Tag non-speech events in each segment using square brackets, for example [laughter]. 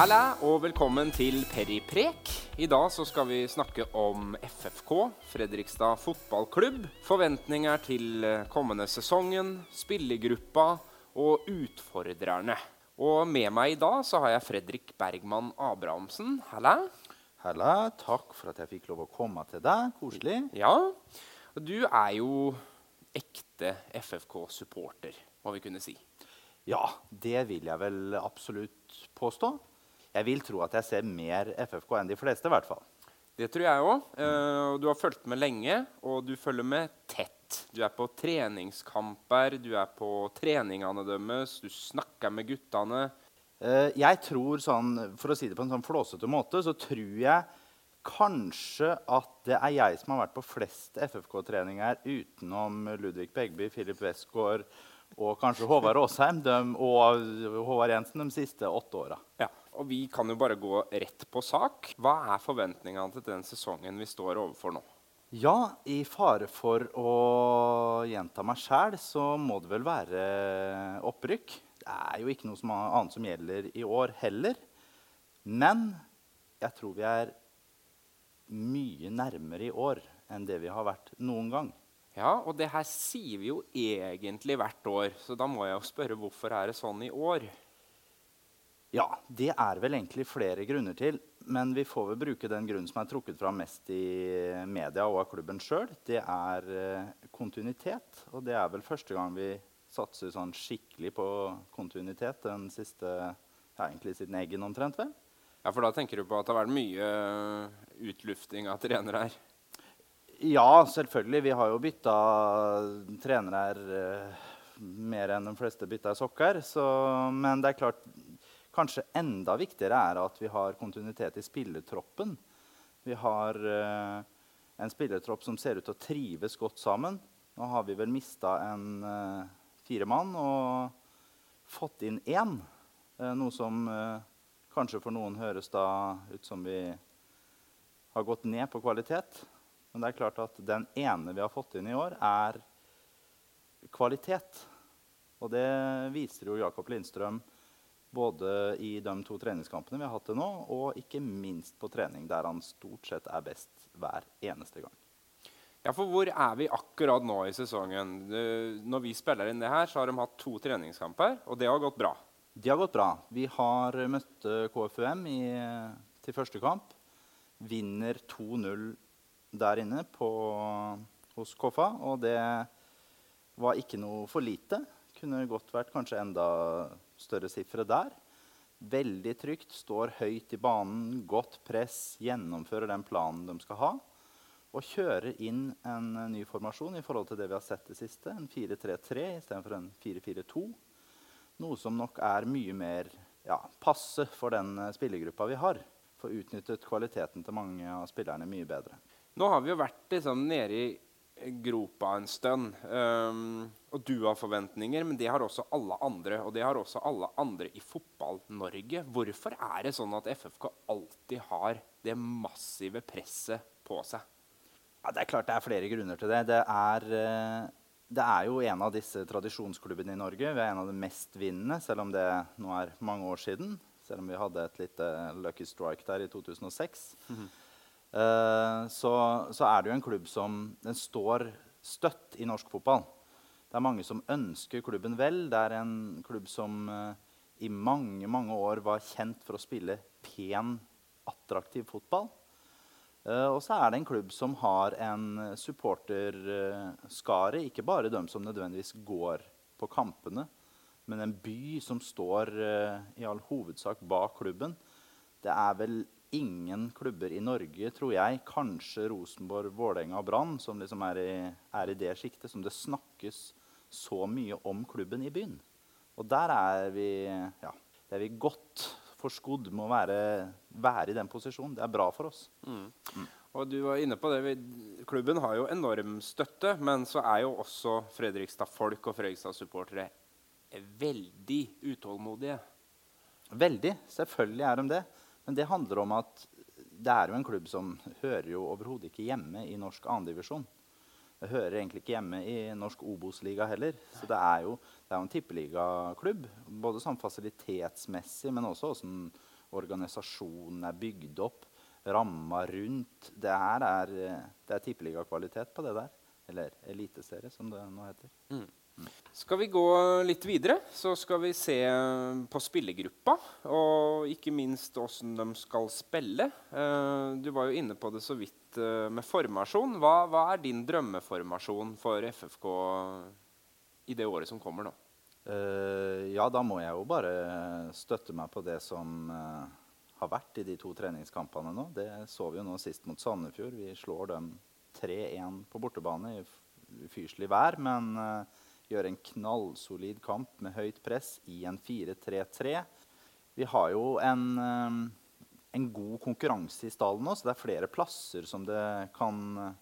Halla og velkommen til Periprek. I dag så skal vi snakke om FFK, Fredrikstad fotballklubb. Forventninger til eh, kommende sesongen, spillergruppa og utfordrerne. Og med meg i dag så har jeg Fredrik Bergman Abrahamsen. Halla. Halla, takk for at jeg fikk lov å komme til deg. Koselig. Ja, og du er jo ekte FFK-supporter, må vi kunne si. Ja, det vil jeg vel absolutt påstå. Jeg vil tro at jeg ser mer FFK enn de fleste, i hvert fall. Det tror jeg òg. du har fulgt med lenge, og du følger med tett. Du er på treningskamper, du er på treningene deres, du snakker med guttene. Eh, jeg tror sånn, For å si det på en sånn flåsete måte, så tror jeg kanskje at det er jeg som har vært på flest FFK-treninger utenom Ludvig Begby, Filip Westgård og kanskje Håvard Aasheim og Håvard Jensen de siste åtte åra. Ja, og vi kan jo bare gå rett på sak. Hva er forventningene til den sesongen vi står overfor nå? Ja, i fare for å gjenta meg sjæl, så må det vel være opprykk. Det er jo ikke noe som annet som gjelder i år heller. Men jeg tror vi er mye nærmere i år enn det vi har vært noen gang. Ja, og det her sier vi jo egentlig hvert år, så da må jeg jo spørre hvorfor er det sånn i år? Ja, det er vel egentlig flere grunner til. Men vi får vel bruke den grunnen som er trukket fram mest i media og av klubben sjøl. Det er eh, kontinuitet. Og det er vel første gang vi satser sånn skikkelig på kontinuitet den siste ja, egentlig siden Eggen omtrent. vel? Ja, For da tenker du på at det har vært mye utlufting av trenere her? Ja, selvfølgelig. Vi har jo bytta trenere her mer enn de fleste bytta sokker. Så, men det er klart, kanskje enda viktigere er at vi har kontinuitet i spillertroppen. Vi har eh, en spillertropp som ser ut til å trives godt sammen. Nå har vi vel mista en eh, fire mann og fått inn én. Eh, noe som eh, kanskje for noen høres da ut som vi har gått ned på kvalitet. Men det er klart at den ene vi har fått inn i år, er kvalitet. Og det viser jo Jakob Lindstrøm både i de to treningskampene vi har hatt til nå, og ikke minst på trening, der han stort sett er best hver eneste gang. Ja, for hvor er vi akkurat nå i sesongen? Når vi spiller inn det her, så har de hatt to treningskamper, og det har gått bra. De har gått bra. Vi har møtt KFUM i, til første kamp. Vinner 2-0 der inne på, hos Koffa, og det var ikke noe for lite. Kunne godt vært kanskje enda større sifre der. Veldig trygt, står høyt i banen, godt press, gjennomfører den planen de skal ha. Og kjører inn en ny formasjon i forhold til det vi har sett det siste. En 4-3-3 istedenfor en 4-4-2. Noe som nok er mye mer ja, passe for den spillergruppa vi har. Får utnyttet kvaliteten til mange av spillerne mye bedre. Nå har vi jo vært liksom nede i gropa en stund. Um, og du har forventninger, men det har også alle andre. Og det har også alle andre i Fotball-Norge. Hvorfor er det sånn at FFK alltid har det massive presset på seg? Ja, det er klart det er flere grunner til det. Det er, det er jo en av disse tradisjonsklubbene i Norge. Vi er en av de mestvinnende, selv om det nå er mange år siden. Selv om vi hadde et lite lucky strike der i 2006. Mm -hmm. Uh, så, så, er det jo en klubb som den står støtt i norsk fotball. Det er mange som ønsker klubben vel. Det er en klubb som uh, i mange mange år var kjent for å spille pen, attraktiv fotball. Uh, og så er det en klubb som har en supporterskare, ikke bare de som nødvendigvis går på kampene, men en by som står uh, i all hovedsak bak klubben. Det er vel ingen klubber i Norge, tror jeg, kanskje Rosenborg, Vålerenga og Brann, som liksom er, i, er i det sjiktet, som det snakkes så mye om klubben i byen. Og der er vi, ja, er vi godt forskodd med å være, være, i den posisjonen. Det er bra for oss. Mm. Mm. Og du var inne på det, Klubben har jo enorm støtte, men så er jo også Fredrikstad-folk og Fredrikstad-supportere er veldig utålmodige. Veldig. Selvfølgelig er de det. Men det handler om at det er jo en klubb som hører jo overhodet ikke hjemme i norsk andredivisjon. Det hører egentlig ikke hjemme i norsk Obos-liga heller. Så det er jo, det er jo en tippeligaklubb. Både sånn fasilitetsmessig, men også hvordan, organisasjonen er bygd opp, ramma rundt Det her er, eh, er tippeligakvalitet på det der. Eller eliteserie, som det nå heter. Mm. Skal vi gå litt videre, så skal vi se på spillergruppa. Og ikke minst åssen de skal spille. Uh, du var jo inne på det så vidt uh, med formasjon. Hva, hva, er din drømmeformasjon for FFK i det året som kommer nå? Uh, ja, da må jeg jo bare støtte meg på det som har vært i de to treningskampene nå. Det så vi jo nå sist mot Sandefjord. Vi slår dem 3-1 på bortebane i fyrslig vær. men gjøre en knallsolid kamp med høyt press i en 4-3-3. Vi har jo en, eh, en, god konkurranse i stallen nå, så det er flere plasser som det kan,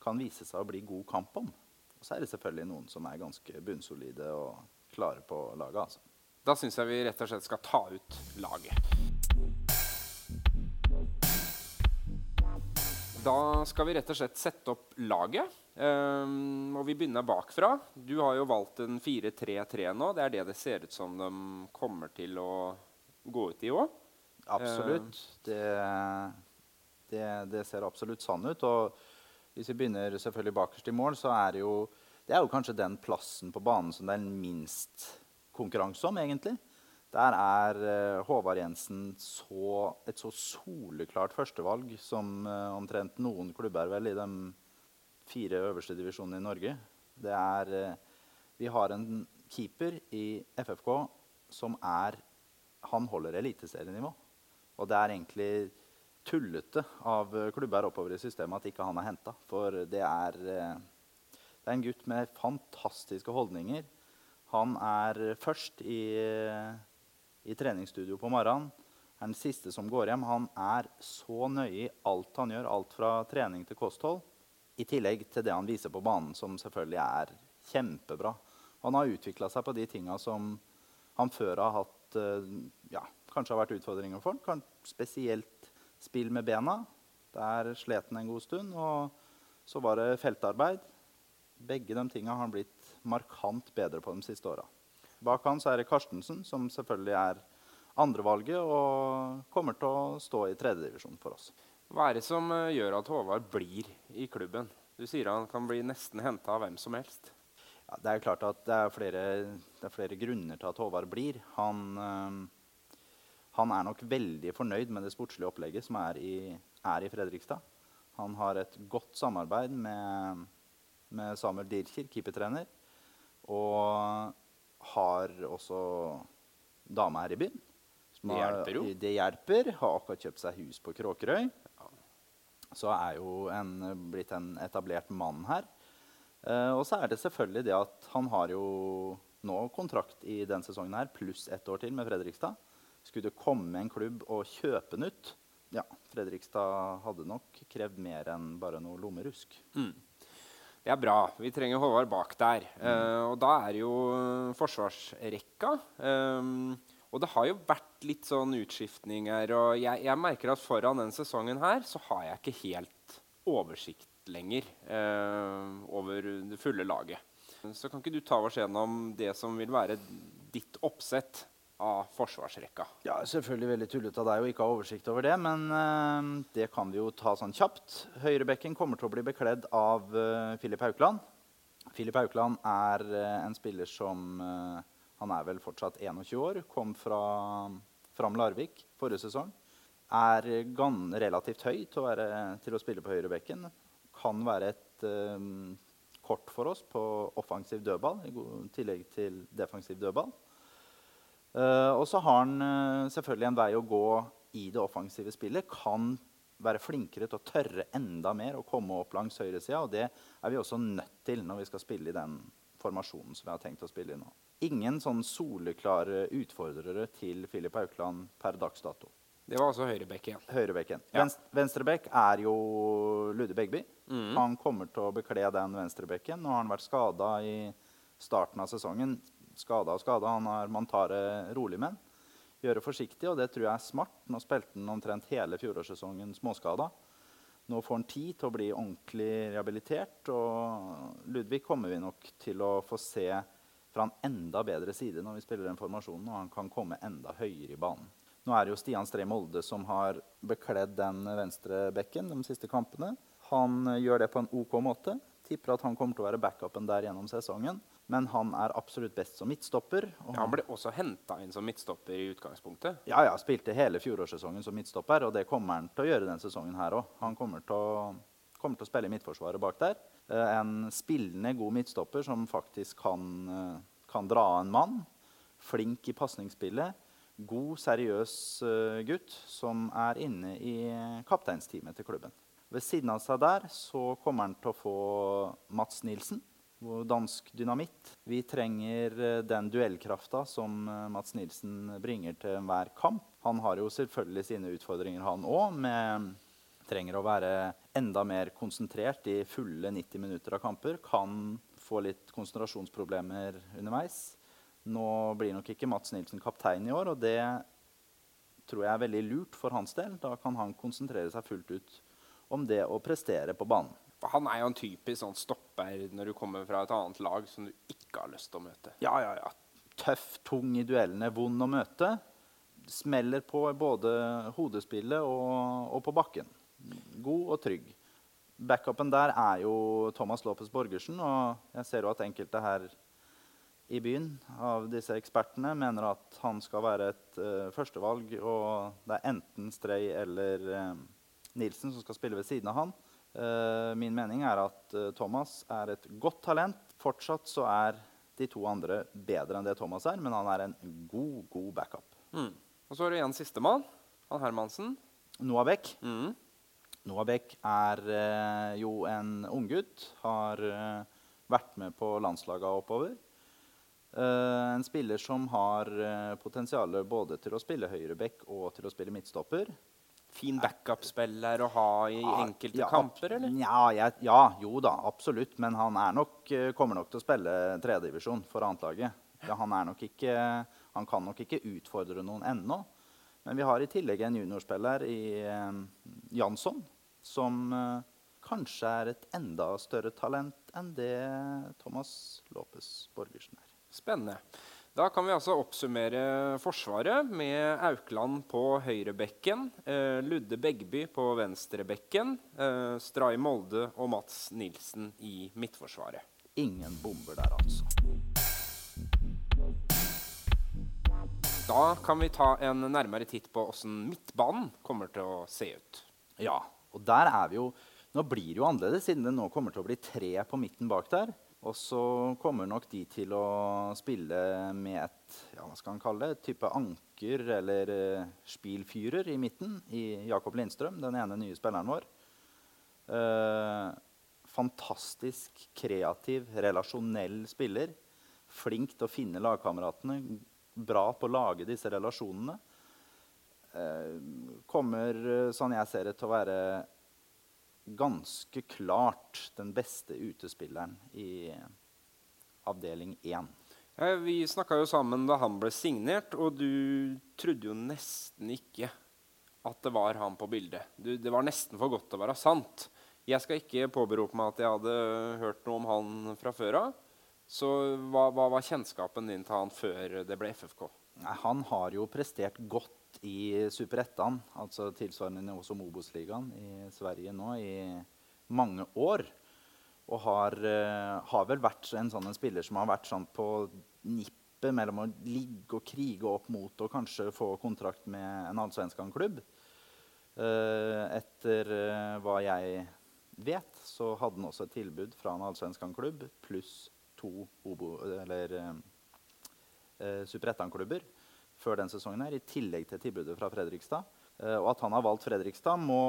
kan vise seg å bli god kamp om. Og så er det selvfølgelig noen som er ganske bunnsolide og klare på laget. Altså. Da syns jeg vi rett og slett skal ta ut laget. Da skal vi rett og slett sette opp laget. Um, og vi begynner bakfra. Du har jo valgt en 4-3-3 nå. Det er det det ser ut som de kommer til å gå ut i òg. Absolutt. Uh, det, det, det, ser absolutt sånn ut. Og hvis vi begynner selvfølgelig bakerst i mål, så er det jo det er jo kanskje den plassen på banen som det er minst konkurranse om, egentlig. Der er uh, Håvard Jensen så, et så soleklart førstevalg som uh, omtrent noen klubber vel i dem fire øverste divisjonene i Norge. Det er eh, Vi har en keeper i FFK som er Han holder eliteserienivå. Og det er egentlig tullete av klubber oppover i systemet at ikke han er henta. For det er, eh, det er en gutt med fantastiske holdninger. Han er først i, i treningsstudio på morgenen. Er den siste som går hjem. Han er så nøye i alt han gjør, alt fra trening til kosthold. I tillegg til det han viser på banen, som selvfølgelig er kjempebra. Han har utvikla seg på de tinga som han før har hatt eh, ja, kanskje har vært utfordringer for ham. Spesielt spill med bena. Der slet han en god stund. Og så var det feltarbeid. Begge de tinga har han blitt markant bedre på de siste åra. Bak han er det Karstensen, som selvfølgelig er andrevalget og kommer til å stå i tredjedivisjon for oss. Hva er det som eh, gjør at Håvard blir i klubben? Du sier han kan bli nesten henta av hvem som helst. Ja, det er klart at det er, flere, det er flere grunner til at Håvard blir. Han, øh, han, er nok veldig fornøyd med det sportslige opplegget som er i, er i Fredrikstad. Han har et godt samarbeid med, med Samuel Dirkir, keepertrener. Og har også dame her i byen. det hjelper jo. Det hjelper. Har akkurat kjøpt seg hus på Kråkerøy så er jo en, blitt en etablert mann her. Uh, og så er det selvfølgelig det at han har jo nå kontrakt i den sesongen her, pluss ett år til med Fredrikstad. Skulle det komme en klubb og kjøpe den ut Ja, Fredrikstad hadde nok krevd mer enn bare noe lommerusk. Mm. Det er bra. Vi trenger Håvard bak der. Mm. Uh, og da er jo forsvarsrekka um, og det har jo vært litt sånn utskiftninger. Og jeg, jeg, merker at foran denne sesongen her så har jeg ikke helt oversikt lenger eh, over det fulle laget. Så kan ikke du ta oss gjennom det som vil være ditt oppsett av forsvarsrekka? Ja, selvfølgelig veldig tullete av deg å ikke ha oversikt over det, men uh, det kan vi jo ta sånn kjapt. Høyrebekken kommer til å bli bekledd av uh, Filip Haukeland. Filip Haukeland er uh, en spiller som han er vel fortsatt 21 år. Kom fra Fram Larvik forrige sesong. Er relativt høy til å, være, til å spille på høyrebekken. Kan være et um, kort for oss på offensiv dødball i tillegg til defensiv dødball. Uh, og så har han uh, selvfølgelig en vei å gå i det offensive spillet. Kan være flinkere til å tørre enda mer og komme opp langs høyresida. Og det er vi også nødt til når vi skal spille i den formasjonen som vi har tenkt å spille i nå ingen sånn soleklare utfordrere til Filip Haukeland per dags dato. Det var altså høyrebekken. Høyrebekken. Ja. venstrebekk er jo Ludde Begby. Mm. Han kommer til å bekle den venstrebekken. Nå har han vært skada i starten av sesongen. Skada og skada. Han har man tar det rolig med. Gjøre forsiktig, og det tror jeg er smart. Nå spilte han omtrent hele fjorårssesongen småskada. Nå får han tid til å bli ordentlig rehabilitert, og Ludvig kommer vi nok til å få se fra en enda bedre side når vi spiller den formasjonen, og han kan komme enda høyere i banen. Nå er det jo Stian Stree Molde som har bekledd den venstre bekken de siste kampene. Han gjør det på en OK måte. Tipper at han kommer til å være backupen der gjennom sesongen. Men han er absolutt best som midtstopper. Ja, han ble også henta inn som midtstopper i utgangspunktet. Ja, ja, spilte hele fjorårssesongen som midtstopper, og det kommer han til å gjøre denne sesongen her òg. Han kommer til, å, kommer til, å, spille i midtforsvaret bak der. Eh, en spillende god midtstopper som faktisk kan, eh, kan dra en mann. Flink i pasningsspillet. God, seriøs eh, gutt som er inne i kapteinsteamet til klubben. Ved siden av seg der så kommer han til å få Mats Nilsen dansk dynamitt. Vi trenger eh, den duellkrafta som eh, Mats Nilsen bringer til enhver kamp. Han har jo selvfølgelig sine utfordringer, han òg. Trenger å være enda mer konsentrert i fulle 90 minutter av kamper. Kan få litt konsentrasjonsproblemer underveis. Nå blir nok ikke Mats Nilsen kaptein i år, og det tror jeg er veldig lurt for hans del. Da kan han konsentrere seg fullt ut om det å prestere på banen. Han er jo en typisk sånn stopper når du kommer fra et annet lag som du ikke har lyst til å møte. Ja, ja, ja. Tøff, tung i duellene, vond å møte. Smeller på både hodespillet og, og på bakken. God og trygg. Backupen der er jo Thomas Lopez Borgersen. Og jeg ser jo at enkelte her i byen av disse ekspertene mener at han skal være et uh, førstevalg. Og det er enten Strei eller uh, Nilsen som skal spille ved siden av han. Uh, min mening er at uh, Thomas er et godt talent. Fortsatt så er de to andre bedre enn det Thomas er, men han er en god, god backup. Mm. Og så har du igjen sistemann. Han Hermansen. Noah Beck. Mm. Noah Beck er uh, jo en unggutt. Har vært med på landslaga oppover. en spiller som har uh, potensial både til å spille høyreback og til å spille midtstopper fin backup-spiller å ha i enkelte ja, kamper, eller? Ja, jeg, ja, jo da, absolutt. Men han nok, eh, kommer nok til å spille tredjedivisjon for annetlaget. Ja, han, han kan nok ikke utfordre noen ennå. Men vi har i tillegg en juniorspiller i eh, Jansson som eh, kanskje er et enda større talent enn det Thomas Lopez Borgersen er. Spennende. Da kan vi altså oppsummere Forsvaret med Aukland på høyrebekken, eh, Ludde Begby på venstrebekken, eh, Stray Molde og Mats Nilsen i midtforsvaret. Ingen bomber der, altså. Da kan vi ta en nærmere titt på åssen midtbanen kommer til å se ut. Ja, og der er vi jo Nå blir det jo annerledes, siden det nå kommer til å bli tre på midten bak der. Og så kommer nok de til å spille med et ja, hva skal han kalle det, type anker eller uh, spilfyrer i midten i Jakob Lindstrøm, den ene nye spilleren vår. Uh, fantastisk kreativ, relasjonell spiller. Flink til å finne lagkameratene. Bra på å lage disse relasjonene. Uh, kommer, sånn jeg ser det, til å være ganske klart den beste utespilleren i avdeling 1. Ja, vi snakka jo sammen da han ble signert, og du trodde jo nesten ikke at det var han på bildet. Du, det var nesten for godt til å være sant. Jeg skal ikke påberope meg at jeg hadde hørt noe om han fra før av. Så hva, hva var kjennskapen din til han før det ble FFK? Nei, han har jo prestert godt i Superettan, altså tilsvarende nivå som Obos-ligaen i Sverige nå, i mange år. Og har, uh, har, vel vært en sånn en spiller som har vært sånn på nippet mellom å ligge og krige opp mot og kanskje få kontrakt med en allsvenskan-klubb. Uh, etter uh, hva jeg vet, så hadde han også et tilbud fra en allsvenskan-klubb pluss to Obo, eller, Superettan-klubber før den sesongen, her, i tillegg til tilbudet fra Fredrikstad. Eh, og at han har valgt Fredrikstad, må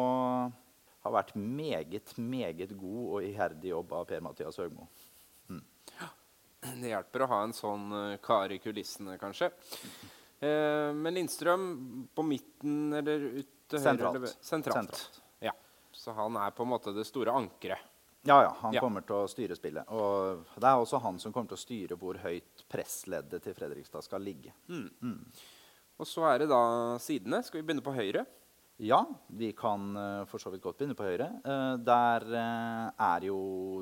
ha vært meget, meget god og iherdig jobb av Per-Mathias Høgmo. Mm. Det hjelper å ha en sånn uh, kar i kulissene, kanskje. Eh, men Lindstrøm på midten eller ut til høyre? Sentralt. Sentralt. sentralt. Ja. Så han er på en måte det store ankeret. Ja, ja. Han ja. kommer til å styre spillet. Og det er også han som kommer til å styre hvor høyt pressleddet til Fredrikstad skal ligge. Mm. Mm. Og så er det da sidene. Skal vi begynne på høyre? Ja, vi kan uh, for så vidt godt begynne på høyre. Uh, der uh, er jo,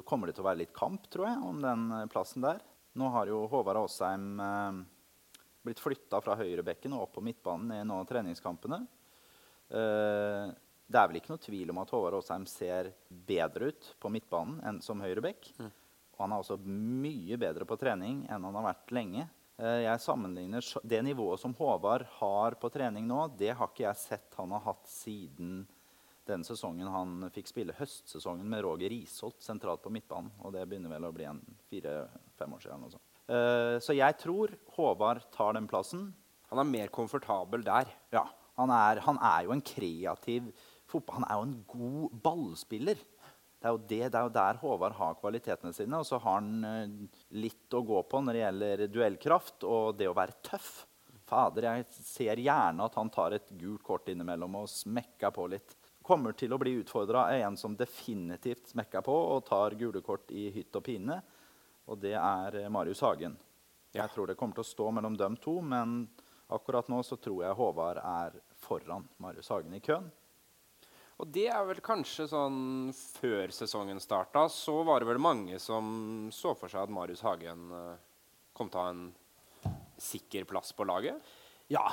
kommer det til å være litt kamp, tror jeg, om den plassen der. Nå har jo Håvard Aasheim blitt flytta fra høyrebekken og opp på midtbanen i noen av treningskampene. Eh, det er vel ikke noe tvil om at Håvard Aasheim ser bedre ut på midtbanen enn som høyrebekk. Mm. Og han er også mye bedre på trening enn han har vært lenge. Eh, jeg sammenligner Det nivået som Håvard har på trening nå, det har ikke jeg sett han har hatt siden den sesongen han fikk spille høstsesongen med Roger Risholt sentralt på midtbanen. Og det begynner vel å bli en fire-fem år siden. Uh, så jeg tror Håvard tar den plassen. Han er mer komfortabel der. Ja. Han er, han er jo en kreativ fotball... Han er jo en god ballspiller. Det er, det, det er, jo der Håvard har kvalitetene sine. Og så har han uh, litt å gå på når det gjelder duellkraft og det å være tøff. Fader, jeg ser gjerne at han tar et gult kort innimellom og smekker på litt. Kommer til å bli utfordra av en som definitivt smekker på og tar gule kort i hytt og pine og det er eh, Marius Hagen. Jeg tror det kommer til å stå mellom dem to, men akkurat nå så tror jeg Håvard er foran Marius Hagen i køen. Og det er vel kanskje sånn Før sesongen starta, så var det vel mange som så for seg at Marius Hagen eh, kom til å ha en sikker plass på laget? Ja.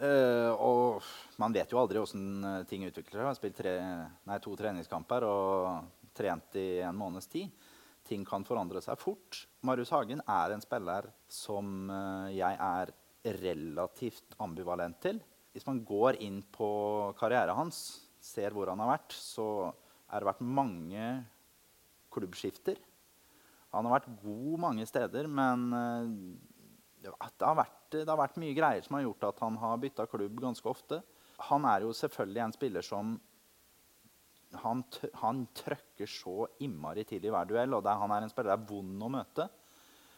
Øh, og man vet jo aldri åssen ting utvikler seg. Jeg har spilt tre, nei, to treningskamper og trent i en måneds tid ting kan forandre seg fort. Marius Hagen er en spiller som eh, jeg er relativt ambivalent til. Hvis man går inn på karrieren hans, ser hvor han har vært, så har det vært mange klubbskifter. Han har vært god mange steder, men eh, det har, vært, det har vært mye greier som har gjort at han har bytta klubb ganske ofte. Han er jo selvfølgelig en spiller som han, han trøkker så innmari til i hver duell, og er, han er en spiller det er vond å møte.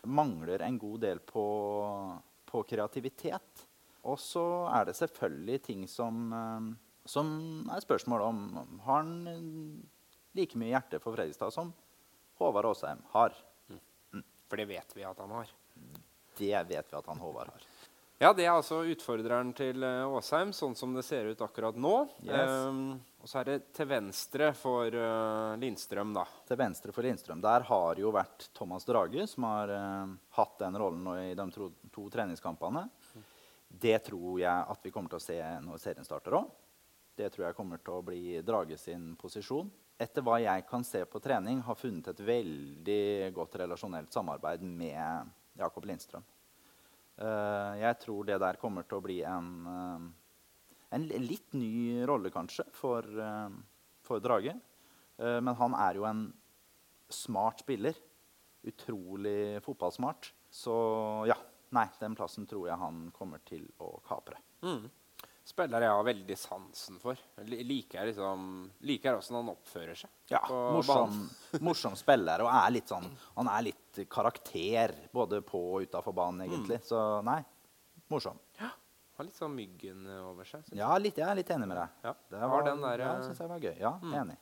Mangler en god del på, på kreativitet. Og så er det selvfølgelig ting som, eh, som er spørsmål om Har han like mye hjerte for Fredrikstad som Håvard Aasheim har? Mm. Mm. For det vet vi at han har. Det vet vi at han Håvard har. Ja, det er altså utfordreren til Aasheim, sånn som det ser ut akkurat nå. Yes. Um, og så er det til venstre for uh, Lindstrøm, da. Til venstre for Lindstrøm. Der har jo vært Thomas Drage som har uh, hatt den rollen i de to, to treningskampene. Mm. Det tror jeg at vi kommer til å se når serien starter òg. Det tror jeg kommer til å bli Drage sin posisjon. Etter hva jeg kan se på trening, har funnet et veldig godt relasjonelt samarbeid med Jakob Lindstrøm. Uh, jeg tror det der kommer til å bli en en litt ny rolle, kanskje, for, uh, for Drage. Men han er jo en smart spiller. Utrolig fotballsmart. Så ja. Nei, den plassen tror jeg han kommer til å kapre. Mm. Spiller jeg har veldig sansen for. Liker liksom, liker åssen han oppfører seg. Ja, morsom, [laughs] morsom, spiller. Og er litt sånn, han er litt karakter både på og utafor banen, egentlig. Mm. Så nei, morsom. Ja. Har litt sånn Myggen over seg. Ja, litt, jeg er litt enig med deg. Ja, det var, den der, ja, synes jeg var gøy. Ja, mm. enig.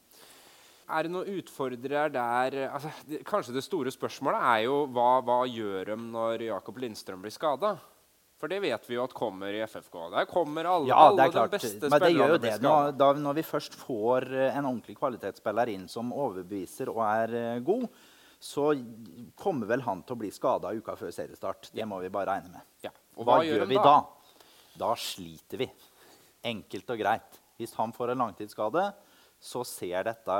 Er det noen utfordrere der altså, det, Kanskje det store spørsmålet er jo hva, hva gjør de når Jakob Lindstrøm blir skada? For det vet vi jo at kommer i FFK. Der kommer alle, ja, alle de beste spillerne. Men det gjør jo det. Når, da, når vi først får eh, en ordentlig kvalitetsspiller inn som overbeviser og er uh, god, så kommer vel han til å bli skada uka før seriestart. Det må vi bare regne med. Ja. Og hva, hva gjør vi da? da? Da sliter vi. Enkelt og greit. Hvis han får en langtidsskade, så ser dette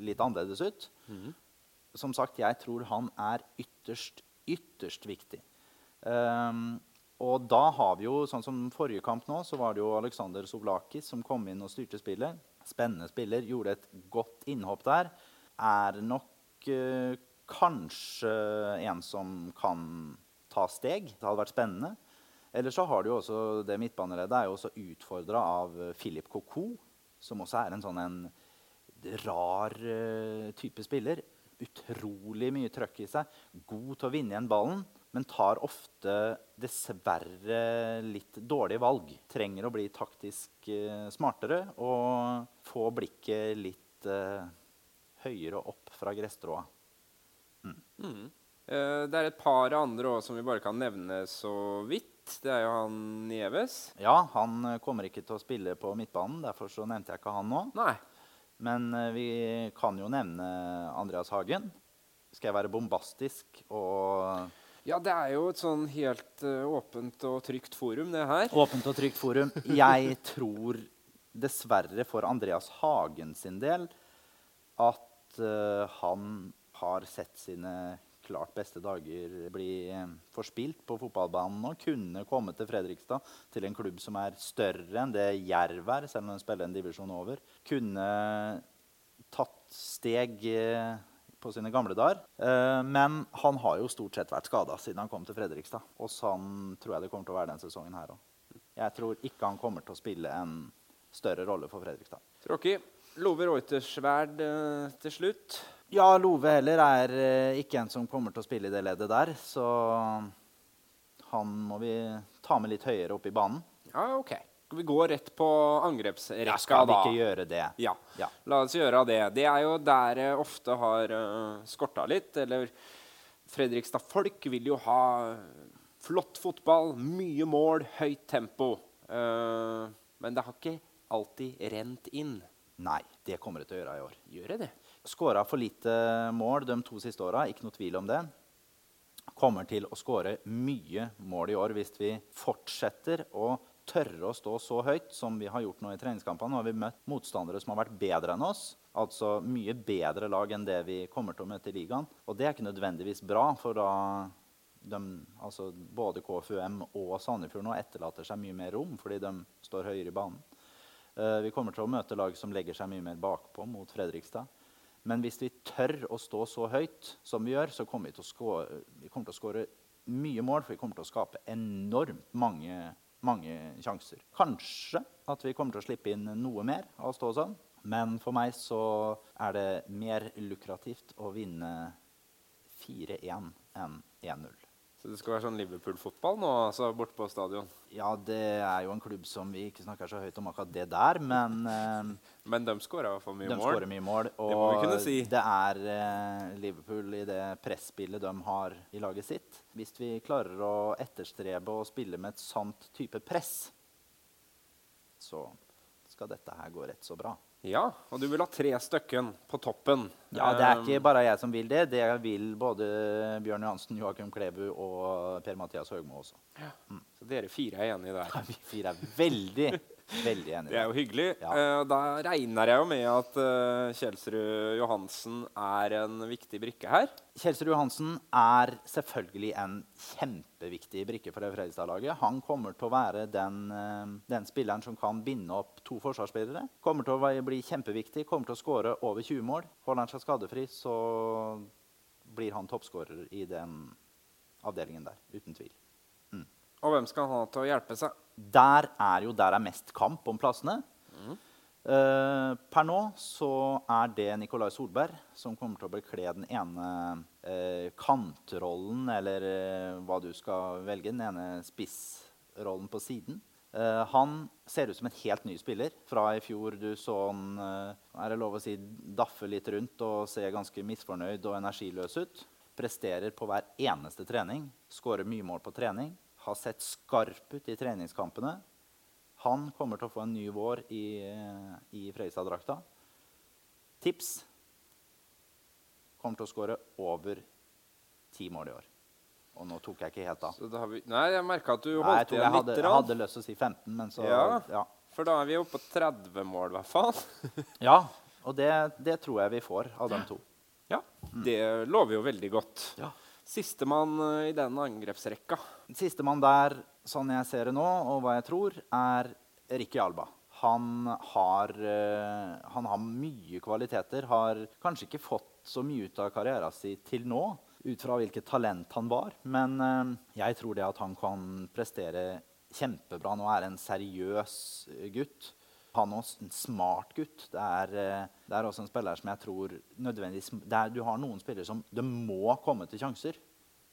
litt annerledes ut. Mm. Som sagt, jeg tror han er ytterst, ytterst viktig. Um, og da har vi jo, sånn som forrige kamp nå, så var det jo Aleksander Sovlakis som kom inn og styrte spillet. Spennende spiller. Gjorde et godt innhopp der. Er nok uh, kanskje en som kan ta steg. Det hadde vært spennende. Eller så har du jo også det midtbaneleddet er jo også utfordra av Philip Coco, som også er en sånn en rar uh, type spiller. Utrolig mye trøkk i seg. God til å vinne igjen ballen, men tar ofte dessverre litt dårlige valg. Trenger å bli taktisk uh, smartere og få blikket litt uh, høyere opp fra gresstråa. Mm. Mm. det er et par andre også som vi bare kan nevne så vidt. Det er jo han Nieves. Ja, han eh, kommer ikke til å spille på midtbanen. Derfor så nevnte jeg ikke han nå. Nei. Men vi kan jo nevne Andreas Hagen. Skal jeg være bombastisk og Ja, det er jo et sånn helt uh, åpent og trygt forum, det her. Åpent og trygt forum. Jeg tror dessverre for Andreas Hagen sin del at uh, han har sett sine klart beste dager bli uh, forspilt på fotballbanen og kunne komme til Fredrikstad, til en klubb som er større enn det Jerv er, selv om den spiller en divisjon over. Kunne tatt steg uh, på sine gamle dager. Eh, men han har jo stort sett vært skada siden han kom til Fredrikstad. Og sånn tror jeg det kommer til å være denne sesongen her òg. Jeg tror ikke han kommer til å spille en større rolle for Fredrikstad. Tråkig. Love Reutersverd eh, til slutt. Ja, Love heller er eh, ikke en som kommer til å spille i det leddet der. Så han må vi ta med litt høyere opp i banen. Ja, ok. Skal vi gå rett på angrepsrekka, ja, skal vi ikke gjøre det? Ja. ja. La oss gjøre det. Det er jo der det ofte har uh, skorta litt. Eller Fredrikstad-folk vil jo ha flott fotball, mye mål, høyt tempo. Uh, men det har ikke alltid rent inn. Nei, det kommer det til å gjøre i år. Gjør det det? Skåra for lite mål de to siste åra, ikke noe tvil om det. Kommer til å skåre mye mål i år hvis vi fortsetter å tørre å stå så høyt som vi har gjort nå i treningskampene. Nå har vi møtt motstandere som har vært bedre enn oss. Altså mye bedre lag enn det vi kommer til å møte i ligaen. Og det er ikke nødvendigvis bra, for da de, altså både KFUM og Sandefjord nå etterlater seg mye mer rom fordi de står høyere i banen. Uh, vi kommer til å møte lag som legger seg mye mer bakpå mot Fredrikstad. Men hvis vi tør å stå så høyt som vi gjør, så kommer vi til å skåre mye mål. For vi kommer til å skape enormt mange mange sjanser. Kanskje at vi kommer til å slippe inn noe mer av å stå sånn. Men for meg så er det mer lukrativt å vinne 4-1 enn 1-0. Så det skal være sånn Liverpool-fotball nå, altså borte på stadion? Ja, det er jo en klubb som vi ikke snakker så høyt om akkurat det der, men uh, Men de skårer i hvert fall mye de mål? Mye mål. Og det må vi kunne si. det er uh, Liverpool i det presspillet de har i laget sitt. Hvis vi klarer å etterstrebe å spille med et sant type press, så skal dette her gå rett så bra. Ja, og du vil ha tre stykken på toppen. Ja, Det er ikke bare jeg som vil det. Det vil både Bjørn Johansen, Joakim Klebu og Per-Mathias Høgmo også. Så dere fire er enige der. Vi fire er veldig, veldig enig. Det er jo hyggelig. Ja. Eh, da regner jeg jo med at uh, Kjelsrud Johansen er en viktig brikke her. Kjelsrud Johansen er selvfølgelig en kjempeviktig brikke for Fredrikstad-laget. Han kommer til å være den, eh, den, spilleren som kan binde opp to forsvarsspillere. Kommer til å bli kjempeviktig, kommer til å skåre over 20 mål. Holder han seg skadefri, så blir han toppskårer i den avdelingen der. Uten tvil. Og hvem skal han ha til å hjelpe seg? Der er jo der er mest kamp om plassene. Eh, per nå så er det Nikolai Solberg som kommer til å bekle den ene eh, kantrollen, eller eh, hva du skal velge, den ene spissrollen på siden. Uh, han ser ut som en helt ny spiller. Fra i fjor du så han uh, er det lov å si, daffe litt rundt og se ganske misfornøyd og energiløs ut. Presterer på hver eneste trening. Skårer mye mål på trening. Har sett skarp ut i treningskampene. Han kommer til å få en ny vår i, i Fredrikstad-drakta. Tips kommer til å skåre over ti mål i år. Og nå tok jeg ikke helt av. Så da har vi, nei, jeg merka at du holdt igjen hadde, jeg hadde lyst til å si 15, men så Ja. ja. For da er vi oppe på 30 mål, i hvert fall. [laughs] Ja, og det, det tror jeg vi får av de to. Ja, Det lover jo veldig godt. Ja. Sistemann eh, i denne angrepsrekka. Sistemann der, sånn jeg ser det nå, og hva jeg tror, er Ricky Alba. Han har, eh, han har mye kvaliteter. Har kanskje ikke fått så mye ut av karrieren sin til nå, ut fra hvilket talent han var. Men eh, jeg tror det at han kan prestere kjempebra nå, er en seriøs gutt. Han også en smart gutt. Det er, eh, det er også en spiller som jeg tror nødvendigvis er, Du har noen spillere som de må komme til sjanser.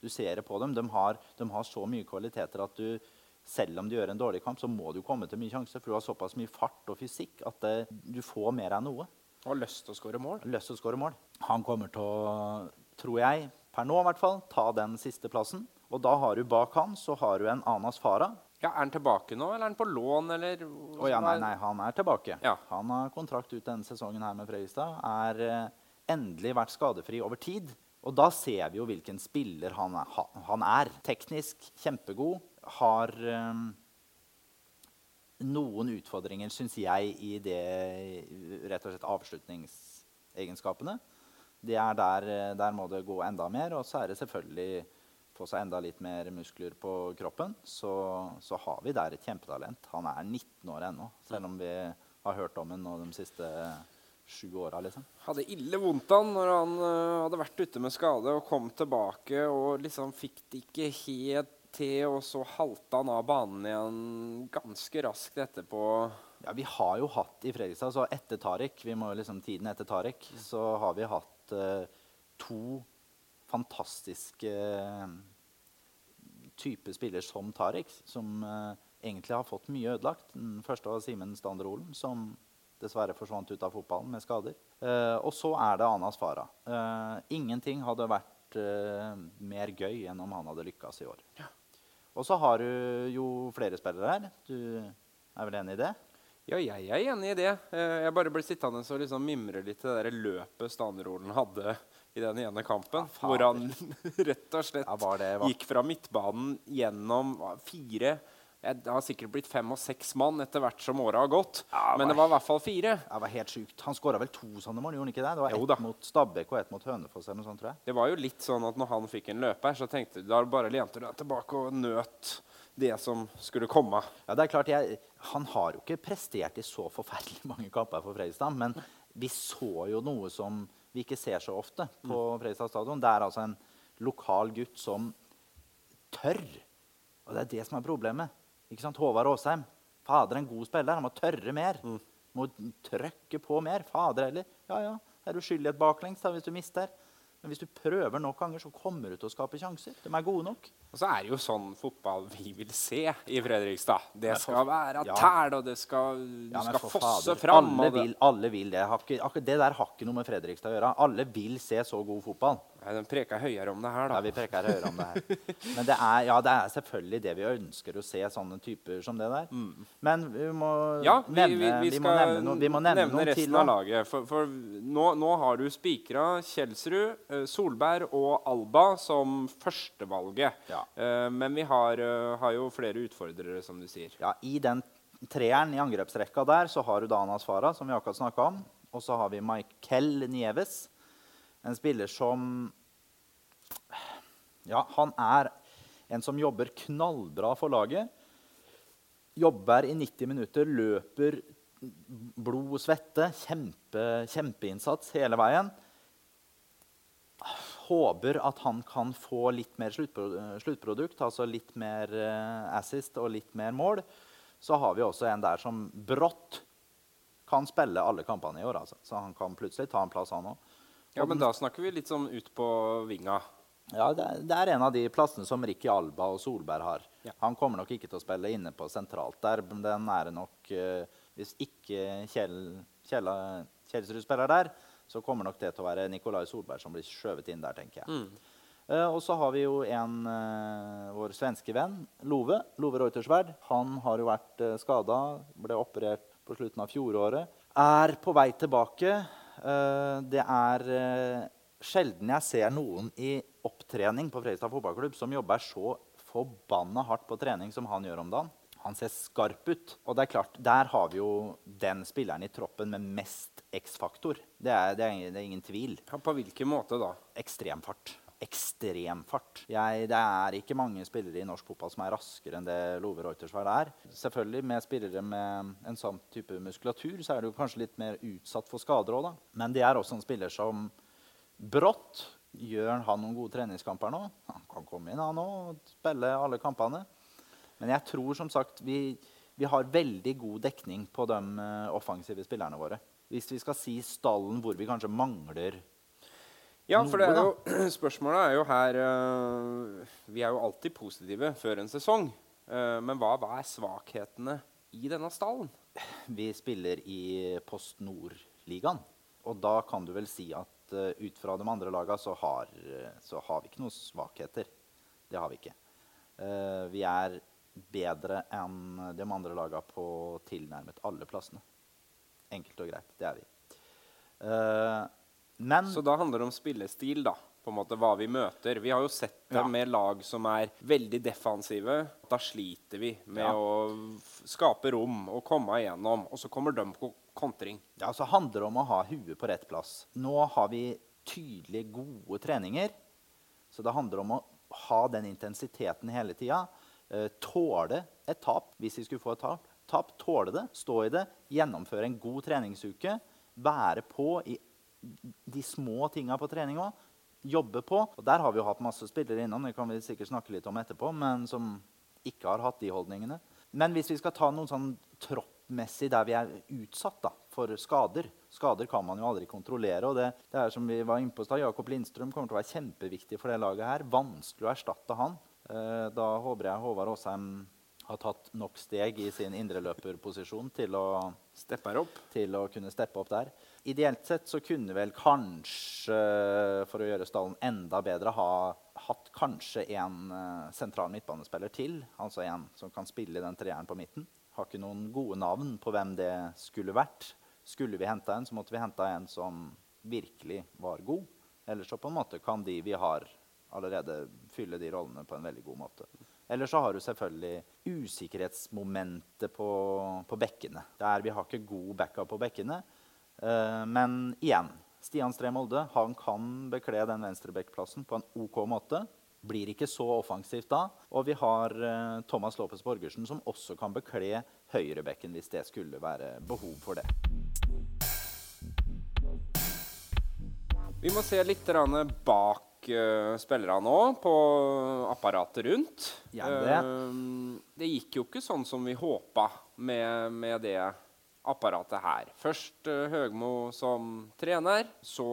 Du ser det på dem. De har, de har så mye kvaliteter at du, selv om de gjør en dårlig kamp, så må du komme til mye sjanser. For du har såpass mye fart og fysikk at det, du får mer av noe. Og lyst til å skåre mål. Lyst til å skåre mål. Han kommer til å, tror jeg, per nå i hvert fall, ta den siste plassen. Og da har du bak han så har du en Anas Farah. Ja, Er han tilbake nå, eller er han på lån, eller oh, ja, nei, nei, han er tilbake. Ja. Han har kontrakt ut denne sesongen her med Fredrikstad. Er eh, endelig vært skadefri over tid. Og da ser vi jo hvilken spiller han er. Han er teknisk kjempegod. Har um, noen utfordringer, syns jeg, i det rett og slett avslutningsegenskapene. Det er der, der må det gå enda mer. Og så er det selvfølgelig få seg enda litt mer muskler på kroppen, så, så har vi der et kjempetalent. Han er 19 år ennå, selv om vi har hørt om ham de siste sju åra. Liksom. Hadde ille vondt han når han uh, hadde vært ute med skade og kom tilbake og liksom fikk det ikke helt til, og så halta han av banen igjen ganske raskt etterpå. Ja, Vi har jo hatt i Fredrikstad, så etter Tariq, vi må liksom tiden etter Tariq, så har vi hatt uh, to fantastiske uh, type spiller som Tariq, som uh, egentlig har fått mye ødelagt. Den første var Simen Stander-Olen, som dessverre forsvant ut av fotballen med skader. og så er det Anas Farah. ingenting hadde vært mer gøy enn om han hadde lykkes i år. Ja. Og så har du jo flere spillere her. Du er vel enig i det? Ja, jeg er enig i det. Eh, jeg bare ble sittende og liksom mimre litt til det der løpet Stanerolen hadde i den ene kampen. Ja, hvor han [laughs] rett og slett ja, var det, var... gikk fra midtbanen gjennom fire det har sikkert blitt fem og seks mann etter hvert som året har gått. Ja, men det var i hvert fall fire. Det var helt sykt. Han skåra vel to sånne mål? gjorde han ikke Det Det var ett mot Stabæk og ett mot Hønefoss. eller noe sånt, tror jeg. Det var jo litt sånn at når han fikk en løper, så tenkte du da bare lente du deg tilbake og nøt det som skulle komme. Ja, det er klart, jeg, Han har jo ikke prestert i så forferdelig [laughs] mange kamper for Fredrikstad, men vi så jo noe som vi ikke ser så ofte på mm. Fredrikstad stadion. Det er altså en lokal gutt som tør. Og det er det som er problemet. Ikke sant? Håvard Aasheim. Fader, en god spiller. Han må tørre mer. Mm. Må trykke på mer. Fader heller. Ja, ja, er du skyldig et baklengs da, hvis du mister? Men hvis du prøver nok ganger, så kommer du til å skape sjanser. De er gode nok. Og så er det jo sånn fotball vi vil se i Fredrikstad. Det skal være ja. tæl, og det skal, du ja, skal fosse fram. Alle vil, alle vil det. Ikke, det der har ikke noe med Fredrikstad å gjøre. Alle vil se så god fotball. Ja, de preker høyere om det her, da. Ja, vi preker høyere om det her. Men det er, ja, det er selvfølgelig det vi ønsker å se, sånne typer som det der. Mm. Men vi må ja, vi, nevne, vi, vi, vi må nevne, no, må nevne, nevne resten til, av laget. For, for nå, nå, har du spikra Kjelsrud, eh, Solberg og Alba som førstevalget. Ja. Uh, men vi har, uh, har, jo flere utfordrere, som du sier. Ja, I den treeren i angrepsrekka der så har du Danas Farah, som vi akkurat snakka om. Og så har vi Michael Nieves en spiller som Ja, han er en som jobber knallbra for laget. Jobber i 90 minutter, løper blod og svette. Kjempe, kjempeinnsats hele veien. Håper at han kan få litt mer sluttprodukt, altså litt mer uh, assist og litt mer mål. Så har vi også en der som brått kan spille alle kampene i år. Altså. Så han kan plutselig ta en plass, han òg. Ja, Men da snakker vi litt sånn ut på vinga. Ja, det er, det er en av de plassene som Ricky Alba og Solberg har. Ja. Han kommer nok ikke til å spille inne på sentralt der. Men Den er nok uh, Hvis ikke Kjell, Kjell, Kjelsrud spiller der, så kommer nok det til å være Nikolai Solberg som blir skjøvet inn der, tenker jeg. Mm. Uh, og så har vi jo en uh, vår svenske venn, Love. Love Reutersverd. Han har jo vært uh, skada, ble operert på slutten av fjoråret. Er på vei tilbake. Eh, det er eh, sjelden jeg ser noen i opptrening på Fredrikstad fotballklubb som jobber så forbanna hardt på trening som han gjør om dagen. Han ser skarp ut. Og det er klart, der har vi jo den spilleren i troppen med mest X-faktor. Det, det, det, er ingen tvil. Ja, på hvilken måte da? Ekstremfart ekstrem fart. Jeg, det er ikke mange spillere i norsk fotball som er raskere enn det Love Reutersvær er. Selvfølgelig Med spillere med en sånn type muskulatur så er du kanskje litt mer utsatt for skader òg, Men det er også en spiller som brått Gjør han noen gode treningskamper nå? Han kan komme inn han og spille alle kampene. Men jeg tror som sagt vi, vi har veldig god dekning på de uh, offensive spillerne våre. Hvis vi skal si stallen hvor vi kanskje mangler ja, for er jo, [clears throat] spørsmålet er jo her uh, Vi er jo alltid positive før en sesong. Uh, men hva, hva, er svakhetene i denne stallen? [sighs] Vi spiller i Post Nord-ligaen. Og da kan du vel si at uh, ut fra de andre lagene så har, så har, vi ikke noen svakheter. Det har vi ikke. vi er bedre enn de andre lagene på tilnærmet alle plassene. Enkelt og greit. Det er vi. Men Så da handler det om spillestil, da. På en måte Hva vi møter. Vi har jo sett det Ja. med lag som er veldig defensive. Da sliter vi med Ja. å skape rom og komme igjennom. Og så kommer de på kontring. Ja, så handler det om å ha huet på rett plass. Nå har vi tydelige, gode treninger. Så det handler om å ha den intensiteten hele tida. Eh, tåle et tap hvis vi skulle få et tap. tap. Tåle det, stå i det, gjennomføre en god treningsuke. Være på i de små tinga på trening òg. Jobbe på. Og der har vi jo hatt masse spillere innom, det kan vi sikkert snakke litt om etterpå, men som ikke har hatt de holdningene. Men hvis vi skal ta noen sånn troppmessig der vi er utsatt da, for skader Skader kan man jo aldri kontrollere. og det, det er som vi var inne på i Jakob Lindstrøm kommer til å være kjempeviktig for det laget. her. Vanskelig å erstatte han. Eh, da håper jeg Håvard Aasheim har tatt nok steg i sin indreløperposisjon til til å kunne steppe opp der. Ideelt sett så kunne vel kanskje, for å gjøre stallen enda bedre, ha hatt kanskje en eh, sentral midtbanespiller til. Altså en som kan spille i den treeren på midten. Har ikke noen gode navn på hvem det skulle vært. Skulle vi henta en, så måtte vi henta en som virkelig var god. Eller så på en måte kan de vi har allerede, fylle de rollene på en veldig god måte. Eller så har du selvfølgelig usikkerhetsmomentet på, på bekkene. Der vi har ikke god backup på bekkene. Eh, men igjen, Stian Stree Molde han kan bekle den venstrebekkplassen på en OK måte. Blir ikke så offensivt da. Og vi har eh, Thomas Lopez Borgersen, som også kan bekle høyrebekken hvis det skulle være behov for det. Vi må se litt grann bak uh, spillerne nå, på apparatet rundt. Ja, det. Eh, det gikk jo ikke sånn som vi håpa med, med det apparatet her. Først uh, Høgmo som trener, så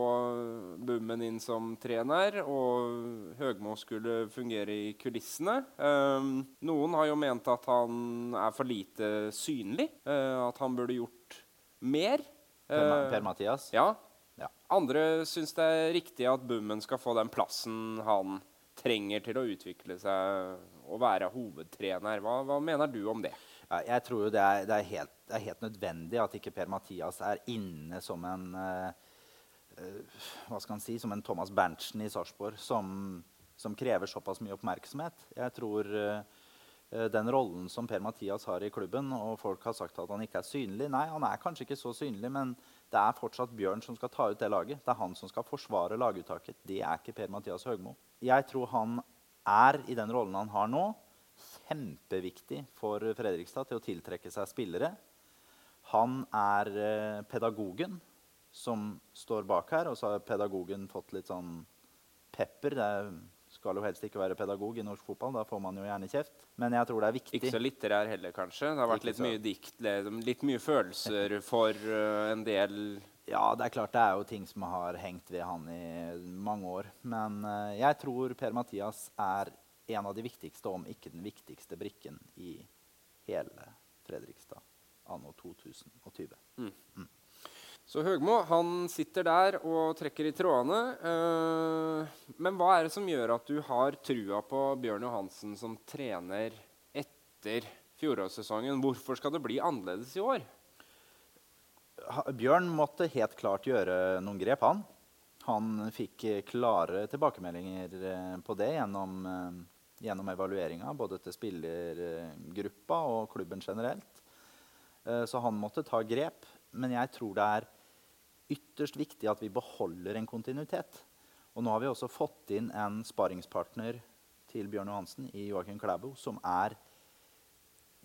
Bummen inn som trener, og Høgmo skulle fungere i kulissene. Eh, noen har jo ment at han er for lite synlig, eh, at han burde gjort mer. Per, Eh, per Mathias. ja, Ja. andre syns det er riktig at Bummen skal få den plassen han trenger til å utvikle seg og være hovedtrener. Hva, hva mener du om det? Ja, jeg tror jo det er, det, er helt, det er helt nødvendig at ikke Per-Mathias er inne som en uh, hva skal han si, som en Thomas Berntsen i Sarpsborg, som, som krever såpass mye oppmerksomhet. Jeg tror eh, den rollen som Per-Mathias har i klubben, og folk har sagt at han ikke er synlig Nei, han er kanskje ikke så synlig, men det er fortsatt Bjørn som skal ta ut det laget. Det er han som skal forsvare laguttaket. Det er ikke Per-Mathias Høgmo. Jeg tror han er i den rollen han har nå, kjempeviktig for Fredrikstad til å tiltrekke seg spillere. Han er eh, pedagogen som står bak her, og så har pedagogen fått litt sånn pepper. Det skal jo helst ikke være pedagog i norsk fotball, da får man jo gjerne kjeft. Men jeg tror det er viktig. Ikke så litterær heller, kanskje. Det har vært litt mye dikt, litt mye følelser for uh, en del Ja, det er klart det er jo ting som har hengt ved han i mange år. Men uh, jeg tror Per-Mathias er en av de viktigste, om ikke den viktigste brikken i hele Fredrikstad anno 2020. Så Høgmo han sitter der og trekker i trådene. eh, men hva er det som gjør at du har trua på Bjørn Johansen som trener etter fjorårssesongen? Hvorfor skal det bli annerledes i år? Bjørn måtte helt klart gjøre noen grep, han. Han fikk eh, klare tilbakemeldinger eh, på det gjennom, gjennom evalueringa, både til spillergruppa og klubben generelt. Så han måtte ta grep. Men jeg tror det er ytterst viktig at vi beholder en kontinuitet. Og nå har vi også fått inn en sparringspartner til Bjørn Johansen i Joakim Klæbo, som er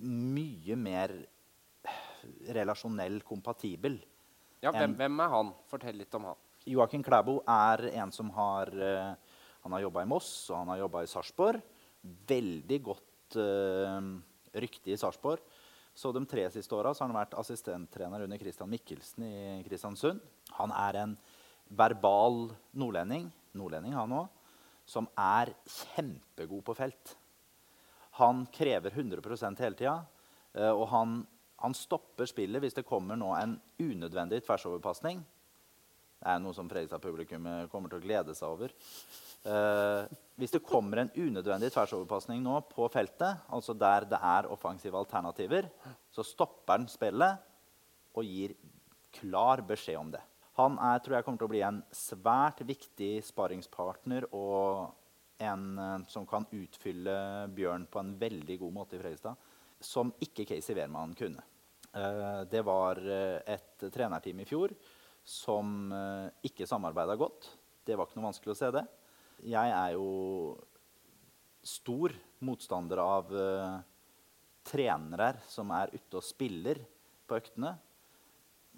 mye mer relasjonell kompatibel. Ja, hvem, hvem er han? Fortell litt om han. Joakim Klæbo er en som har eh, Han har jobba i Moss og han har jobba i Sarpsborg. Veldig godt uh, rykte i Sarpsborg. Så de tre siste åra har han vært assistenttrener under Christian Mikkelsen i Kristiansund. Han er en verbal nordlending, nordlending han òg, som er kjempegod på felt. Han krever 100 hele tida, eh, og han, han stopper spillet hvis det kommer nå en unødvendig tversoverpasning. Det er noe som Fredrikstad-publikummet kommer til å glede seg over. Eh, hvis det kommer en unødvendig tversoverpasning nå på feltet, altså der det er offensive alternativer, så stopper han spillet og gir klar beskjed om det. Han er, tror jeg kommer til å bli en svært viktig sparringspartner og en uh, som kan utfylle Bjørn på en veldig god måte i Fredrikstad, som ikke Casey Wehrmann kunne. Uh, det var et trenerteam i fjor som ikke samarbeida godt. Det var ikke noe vanskelig å se det. Jeg er jo stor motstander av trenere som er ute og spiller på øktene.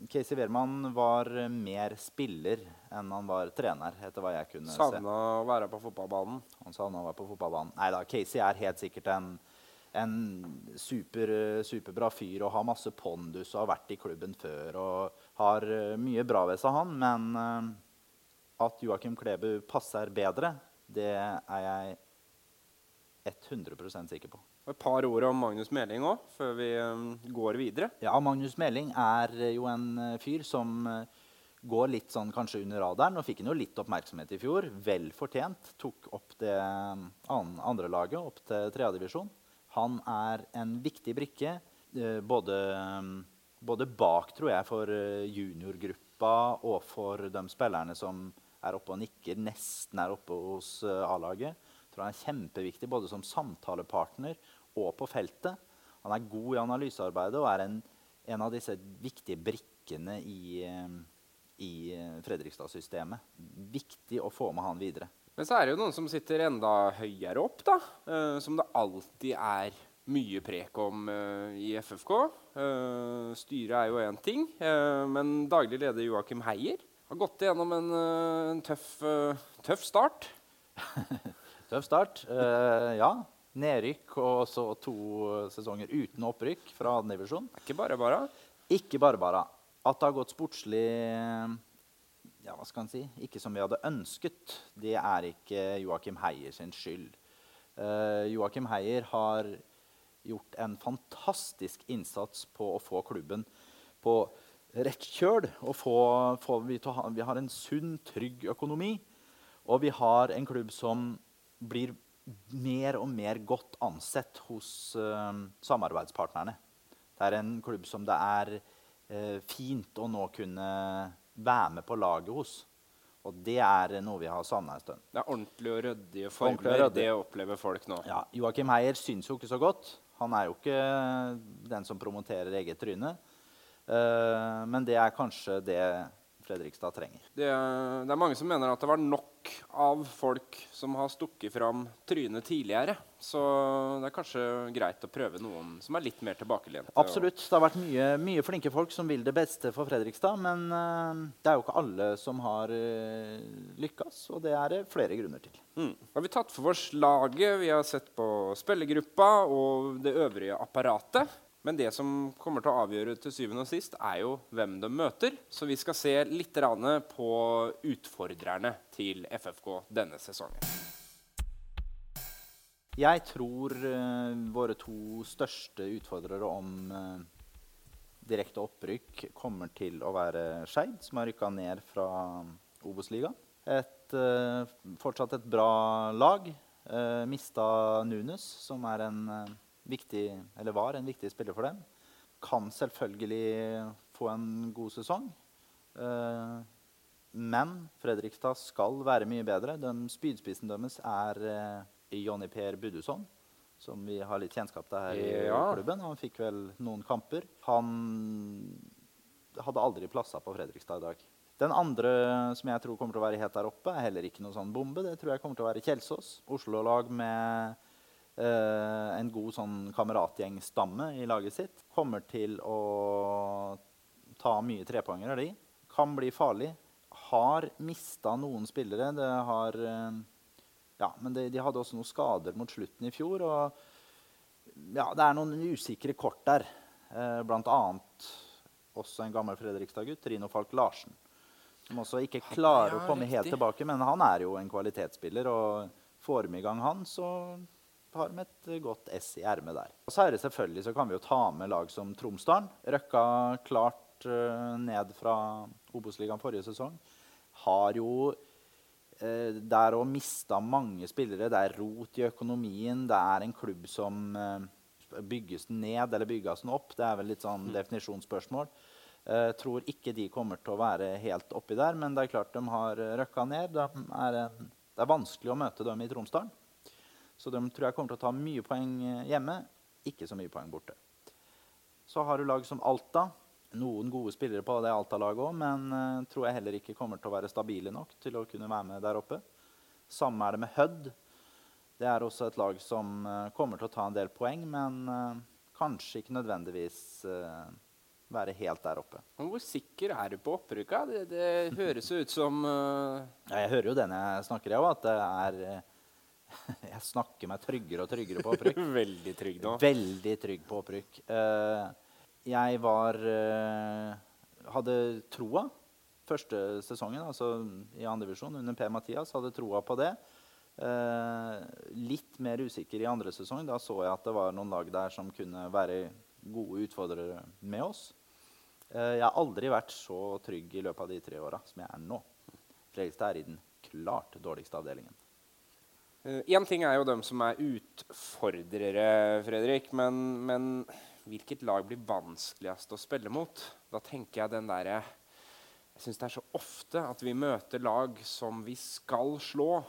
Casey Wehrmann var mer spiller enn han var trener. etter hva jeg kunne savna se. å være på fotballbanen? Han savna å være på fotballbanen. Nei da, Casey er helt sikkert en, en super, superbra fyr og har masse pondus og har vært i klubben før og har eh, mye bra ved seg, han. Men uh, at Joakim Klebu passer bedre, det er jeg 100% sikker på. Og et par ord om Magnus Meling òg, før vi um, går videre. Ja, Magnus Meling er eh, jo en uh, fyr som uh, går litt sånn kanskje under radaren. Og fikk han jo litt oppmerksomhet i fjor. Vel fortjent. Tok opp det um, andre laget opp til tredjedivisjon. Han er en viktig brikke både, um, både, bak, tror jeg, for juniorgruppa og for de spillerne som er oppe og nikker, nesten er oppe hos A-laget. tror Han er kjempeviktig både som samtalepartner og på feltet. Han er god i analysearbeidet og er en, en av disse viktige brikkene i, eh, i eh, Fredrikstad-systemet. Viktig å få med han videre. Men så er det jo noen som sitter enda høyere opp, da. Som det alltid er mye prek om i FFK. Styret er jo én ting, men daglig leder Joakim Heier har gått igjennom en, en tøff, tøff, start. [laughs] tøff start, ja nedrykk og så to sesonger uten opprykk fra andredivisjon. Ikke bare bare? Ikke bare bare. At det har gått sportslig ja, hva skal en si, ikke som vi hadde ønsket, det er ikke Joakim Heier sin skyld. Uh, Joakim Heier har gjort en fantastisk innsats på å få klubben på kjøl. Og få, få vi, vi har en sunn, trygg økonomi. Og vi har en klubb som blir mer og mer godt ansett hos uh, samarbeidspartnerne. Det er en klubb som det er uh, fint å nå kunne være med på laget hos. Og det er noe vi har savna en stund. Det er ordentlig og ryddige former. Og Det opplever folk nå. Ja, Joakim Heier syns jo ikke så godt. Han er jo ikke den som promoterer eget tryne. Uh, men det er kanskje det Fredrikstad trenger. Det, det, er mange som mener at det var nok av folk som har stukket fram trynet tidligere. Så det er kanskje greit å prøve noen som er litt mer tilbakelente. Absolutt. Det har vært mye, mye, flinke folk som vil det beste for Fredrikstad. Men uh, det er jo ikke alle som har uh, lykkes, og det er det flere grunner til. Mm. Har vi tatt for oss laget, vi har sett på spillergruppa og det øvrige apparatet. Men det som kommer til å avgjøre til syvende og sist, er jo hvem de møter. Så vi skal se litt på utfordrerne til FFK denne sesongen. Jeg tror uh, våre to største utfordrere om uh, direkte opprykk kommer til å være Skeid, som har rykka ned fra Obos-ligaen. Uh, fortsatt et bra lag. Mista Nunes, som er en viktig, eller var en viktig spiller for dem. Kan selvfølgelig få en god sesong. Uh, men Fredrikstad skal være mye bedre. Den spydspissen deres er uh, Jonny Per Budusson, som vi har litt kjennskap til her ja. i klubben. Han fikk vel noen kamper. Han hadde aldri plassa på Fredrikstad i dag. Den andre som jeg tror kommer til å være helt der oppe, er heller ikke noe sånn bombe. Det tror jeg kommer til å være Kjelsås. Oslo-lag med en god sånn kameratgjengstamme i laget sitt. Kommer til å ta mye trepoengere, de. Kan bli farlig. Har mista noen spillere. Det har uh, Ja, men de, de, hadde også noen skader mot slutten i fjor. Og ja, det er noen usikre kort der. Eh, blant annet også en gammel Fredrikstad-gutt, Rino Falk Larsen. Som også ikke klarer ja, å komme riktig. helt tilbake, men han er jo en kvalitetsspiller. Og får vi i gang han, så har de et godt S i ermet der. Og så er det selvfølgelig så kan vi jo ta med lag som Tromsdalen. Røkka klart uh, ned fra Obos-ligaen forrige sesong. Har jo uh, der òg mista mange spillere. Det er rot i økonomien. Det er en klubb som uh, bygges ned eller bygges den opp. Det er vel litt sånn mm. definisjonsspørsmål. Uh, tror ikke de kommer til å være helt oppi der, men det er klart de har røkka ned. De er det er vanskelig å møte dem i Tromsdalen. Så de tror jeg kommer til å ta mye poeng hjemme, ikke så mye poeng borte. Så har du lag som Alta. Noen gode spillere på det Alta-laget òg, men uh, tror jeg heller ikke kommer til å være stabile nok til å kunne være med der oppe. Samme er det med Hødd. Det er også et lag som uh, kommer til å ta en del poeng, men kanskje ikke nødvendigvis være helt der oppe. Hvor sikker er du på opprykka? Det, det høres ut som uh... ja, Jeg hører jo det når jeg snakker, jeg òg, at det er [laughs] Jeg snakker meg tryggere og tryggere på opprykk. [laughs] Veldig trygg nå. Veldig trygg på opprykk. Uh, jeg var uh, Hadde troa første sesongen, altså i andredivisjon under Per Mathias. Hadde troa på det. Uh, litt mer usikker i andre sesong. Da så jeg at det var noen lag der som kunne være gode utfordrere med oss. Eh, jeg har aldri vært så trygg i løpet av de tre åra som jeg er nå. Fredrikstad er i den klart dårligste avdelingen. Én uh, ting er jo dem som er utfordrere, Fredrik. Men, men, hvilket lag blir vanskeligst å spille mot? Da tenker jeg den derre Jeg syns det er så ofte at vi møter lag som vi skal slå.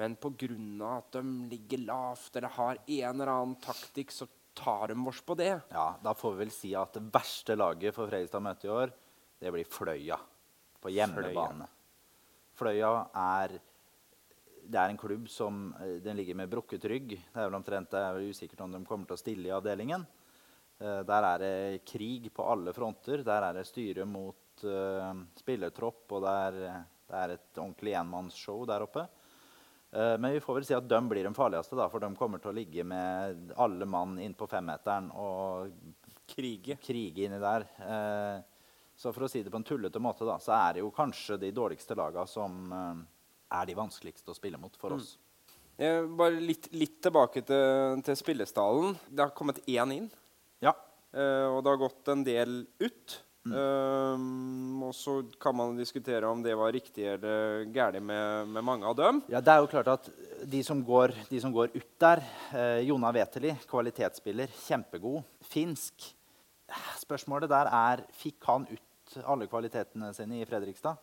Men pga. at de ligger lavt eller har en eller annen taktikk, så tar de oss på det. Ja, Da får vi vel si at det verste laget for Fredrikstad møte i år, det blir Fløya på hjemmebane. Fløya er det er en klubb som eh, den ligger med brukket rygg. Det er vel omtrent det er usikkert om de kommer til å stille i avdelingen. Uh, der er det krig på alle fronter. Der er det styre mot uh, spillertropp, og det er, det er et ordentlig enmannsshow der oppe. Uh, men vi får vel si at de blir de farligste, da, for de kommer til å ligge med alle mann innpå femmeteren og krige. krige inni der. Uh, så for å si det på en tullete måte, da, så er det jo kanskje de dårligste lagene som eh, er de vanskeligste å spille mot for mm. oss. Mm. bare litt, litt, tilbake til, til spillestallen. Det har kommet én inn. Ja. og det har gått en del ut. Mm. Um, og så kan man diskutere om det var riktig eller galt med, med, mange av dem. Ja, det er jo klart at De som går, de som går ut der uh, Jona Weteli, kvalitetsspiller, kjempegod. Finsk. Spørsmålet der er fikk han ut alle kvalitetene sine i Fredrikstad.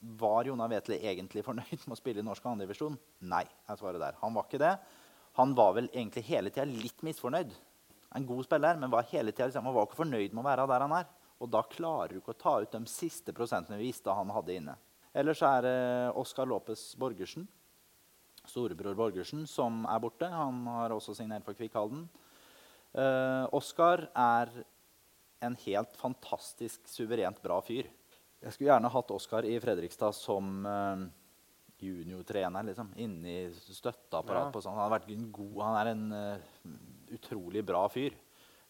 Var Jona Vetle egentlig fornøyd med å spille i norsk andredivisjon? Nei. jeg svarer der. Han var ikke det. Han var vel egentlig hele tida litt misfornøyd. En god spiller, men var hele tida liksom, han var ikke fornøyd med å være der han er. Og da klarer du ikke å ta ut de siste prosentene vi visste han hadde inne. Ellers er det Oskar Lopez Borgersen, storebror Borgersen, som er borte. Han har også signert for Kvikkhalden. Uh, Oskar er en helt fantastisk suverent bra fyr. Jeg skulle gjerne hatt Oskar i Fredrikstad som uh, juniortrener. Liksom, inni støtteapparat. Ja. Sånn. Han, har vært god. han er en uh, utrolig bra fyr.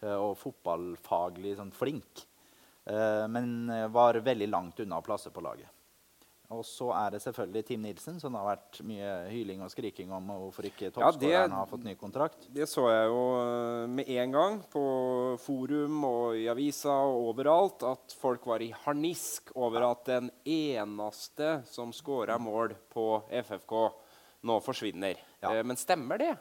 Uh, og fotballfaglig sånn, flink. Eh, men var veldig langt unna plasser på laget. Og så er det selvfølgelig Team Nilsen, som det har vært mye hyling og skriking om hvorfor ikke toppskåreren ja, har fått ny kontrakt. Det så jeg jo eh, med en gang på forum og i avisa og overalt, at folk var i harnisk over at den eneste som scora mål på FFK, nå forsvinner. Ja. Eh, men stemmer det?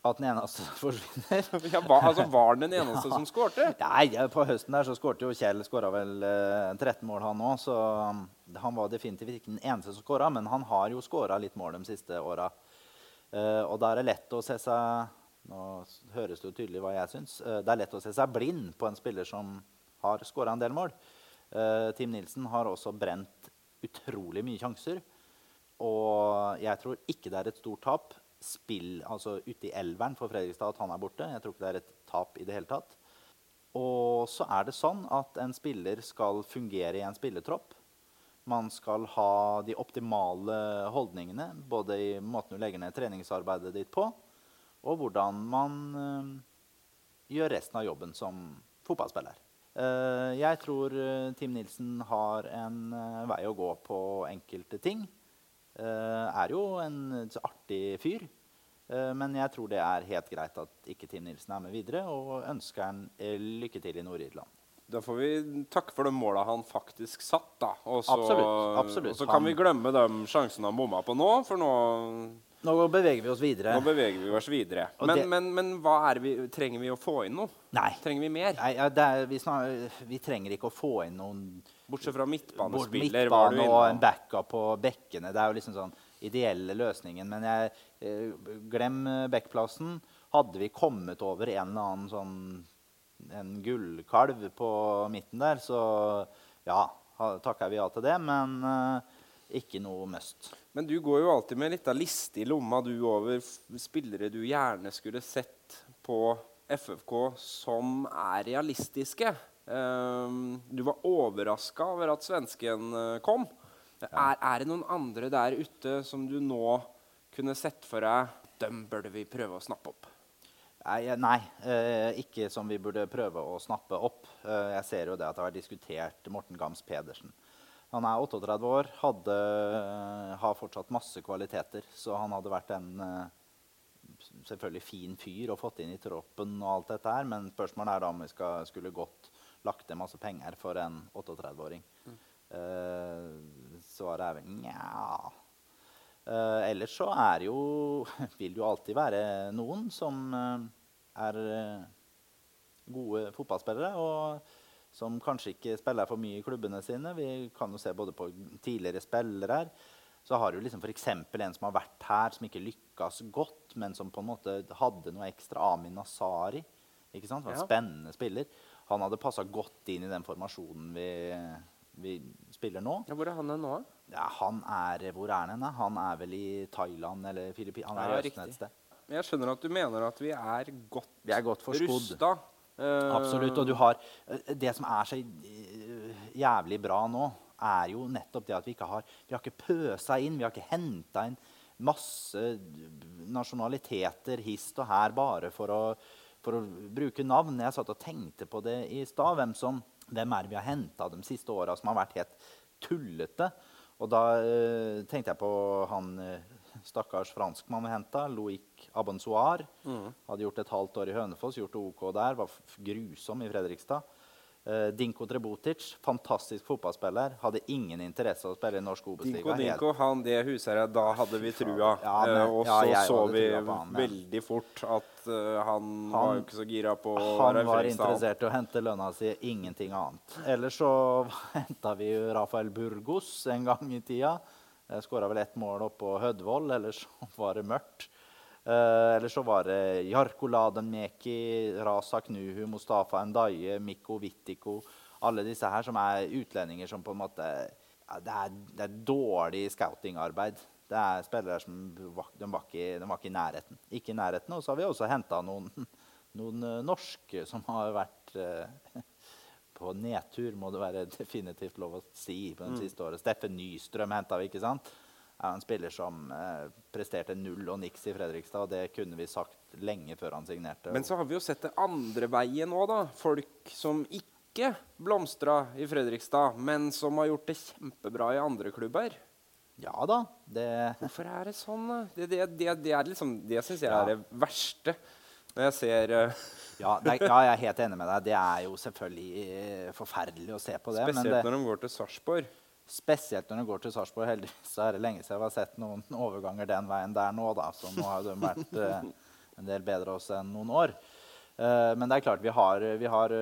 At den eneste forsvinner. [laughs] ja, var, altså, var den den eneste [laughs] ja. som skårte? Nei, På høsten der så skårte jo Kjell skåra vel eh, 13 mål, han òg. Så um, han var definitivt ikke den eneste som skåra, men han har jo skåra litt mål de siste åra. Uh, og da er det lett å se seg Nå høres det jo tydelig hva jeg syns. Uh, det er lett å se seg blind på en spiller som har skåra en del mål. Uh, Team Nilsen har også brent utrolig mye sjanser. Og jeg tror ikke det er et stort tap spill, altså ute i elveren for Fredrikstad at han er borte. Jeg tror ikke det er et tap i det hele tatt. Og så er det sånn at en spiller skal fungere i en spillertropp. Man skal ha de optimale holdningene, både i måten du legger ned treningsarbeidet ditt på, og hvordan man uh, gjør resten av jobben som fotballspiller. Uh, jeg tror uh, Team Nilsen har en vei å gå på enkelte ting. Eh, er jo en artig fyr. Eh, men jeg tror det er helt greit at ikke Tim Nilsen er med videre, og ønsker han eh, lykke til i Nord-Irland. Da får vi takke for de måla han faktisk satt. da. Og så, absolutt, absolutt. Og så kan han... vi glemme de sjansene han bomma på nå, for nå Nå beveger vi oss videre. Nå beveger vi oss videre. Men, det- men, men hva er vi, trenger vi å få inn noe? Nei. Trenger vi mer? Nei ja, det er, vi, snar, vi trenger ikke å få inn noen Bortsett fra midtbanespiller. midtbane og en backup på bekkene. Det er jo liksom sånn ideelle løsningen. Men jeg, eh, glem backplassen. Hadde vi kommet over en eller annen sånn en gullkalv på midten der, så ja, takker vi ja til det. Men uh, ikke noe must. Men du går jo alltid med litt av liste i lomma du over spillere du gjerne skulle sett på FFK som er realistiske. Um, du var overraska over at svensken kom. kom. Er, er det noen andre der ute som du nå kunne sett for deg Dem burde vi prøve å snappe opp. Nei, eh, nei eh, ikke som vi burde prøve å snappe opp. Eh, jeg ser jo det at det har vært diskutert Morten Gams Pedersen. Han er 38 år, hadde, har fortsatt masse kvaliteter. Så han hadde vært en selvfølgelig fin fyr og fått inn i troppen og alt dette her. Men spørsmålet er da om vi skal, skulle godt lagt ned masse penger for en 38-åring. Mm. svaret er vel nja. Eh, ellers så er jo [laughs] Vil det jo alltid være noen som eh, er eh, gode fotballspillere, og som kanskje ikke spiller for mye i klubbene sine. Vi kan jo se både på tidligere spillere her. Så har du liksom f.eks. en som har vært her, som ikke lykkes godt, men som på en måte hadde noe ekstra. Amin Nasari. Ikke sant? Var en Ja. spennende spiller. Han hadde passa godt inn i den formasjonen vi, vi spiller nå. Ja, hvor er han nå? da? Ja, han er Hvor er han? Han er vel i Thailand eller Filippinene? Han er i Østen riktig. et sted. Jeg skjønner at du mener at vi er godt, Vi er godt rusta. Eh, Absolutt. Og du har eh, Det som er så eh, jævlig bra nå, er jo nettopp det at vi ikke har Vi har ikke pøsa inn, vi har ikke henta inn masse nasjonaliteter hist og her bare for å, for å bruke navn. Jeg satt og tenkte på det i stad. Hvem, som- hvem er det vi har henta de siste åra som har vært helt tullete? Og da eh, tenkte jeg på han eh, stakkars franskmann vi henta, Loic Abonsoir. Hadde gjort et halvt år i Hønefoss, gjort det OK der. Var grusom i Fredrikstad. Uh, Dinko Trebotic, fantastisk fotballspiller. Hadde ingen interesse av å spille i norsk Dinko Obos-liga. Helt- Dinko, han det husherret, da hadde vi trua. Ja, men- uh, og så så vi han, veldig fort at eh, han, var jo ikke så gira på å Han være i var interessert i å hente lønna si, ingenting annet. Ellers så [laughs] henta vi jo Rafael Burgos en gang i tida. Skåra vel ett mål oppå Hødvoll, ellers så [laughs] var det mørkt. Eh, ellers så var det Jarko Ladenmeki, Rasa Knuhu, Mustafa Endaye, Mikko Wittiko Alle disse her som er utlendinger som på en måte ja, det, er, det er dårlig scoutingarbeid. Det er spillere som de var, ikke, de var ikke i nærheten. Ikke i nærheten. Og så har vi også henta noen, [laughs] noen eh, norske som har vært eh, [laughs] på nedtur, må det være definitivt lov å si, på Mm. de siste året. Steffen Nystrøm henta vi, ikke sant? Er en spiller som eh, presterte null og niks i Fredrikstad. og Det kunne vi sagt lenge før han signerte. Men så har vi jo sett det andre veien òg, da. Folk som ikke blomstra i Fredrikstad, men som har gjort det kjempebra i andre klubber. Ja da. Det, Hvorfor er det sånn? Det, det, det, det, er liksom, det syns jeg Ja. er det verste. Når jeg ser uh... ja, er, ja, jeg er helt enig med deg. Det er jo selvfølgelig eh, forferdelig å se på det. Spesielt når de går til Sarpsborg. Spesielt når de går til Sarpsborg. Heldigvis er det lenge siden jeg har sett noen overganger den veien der nå. da, Så nå har de vært uh, en del bedre også enn noen år. Uh, men det er klart, vi har, vi har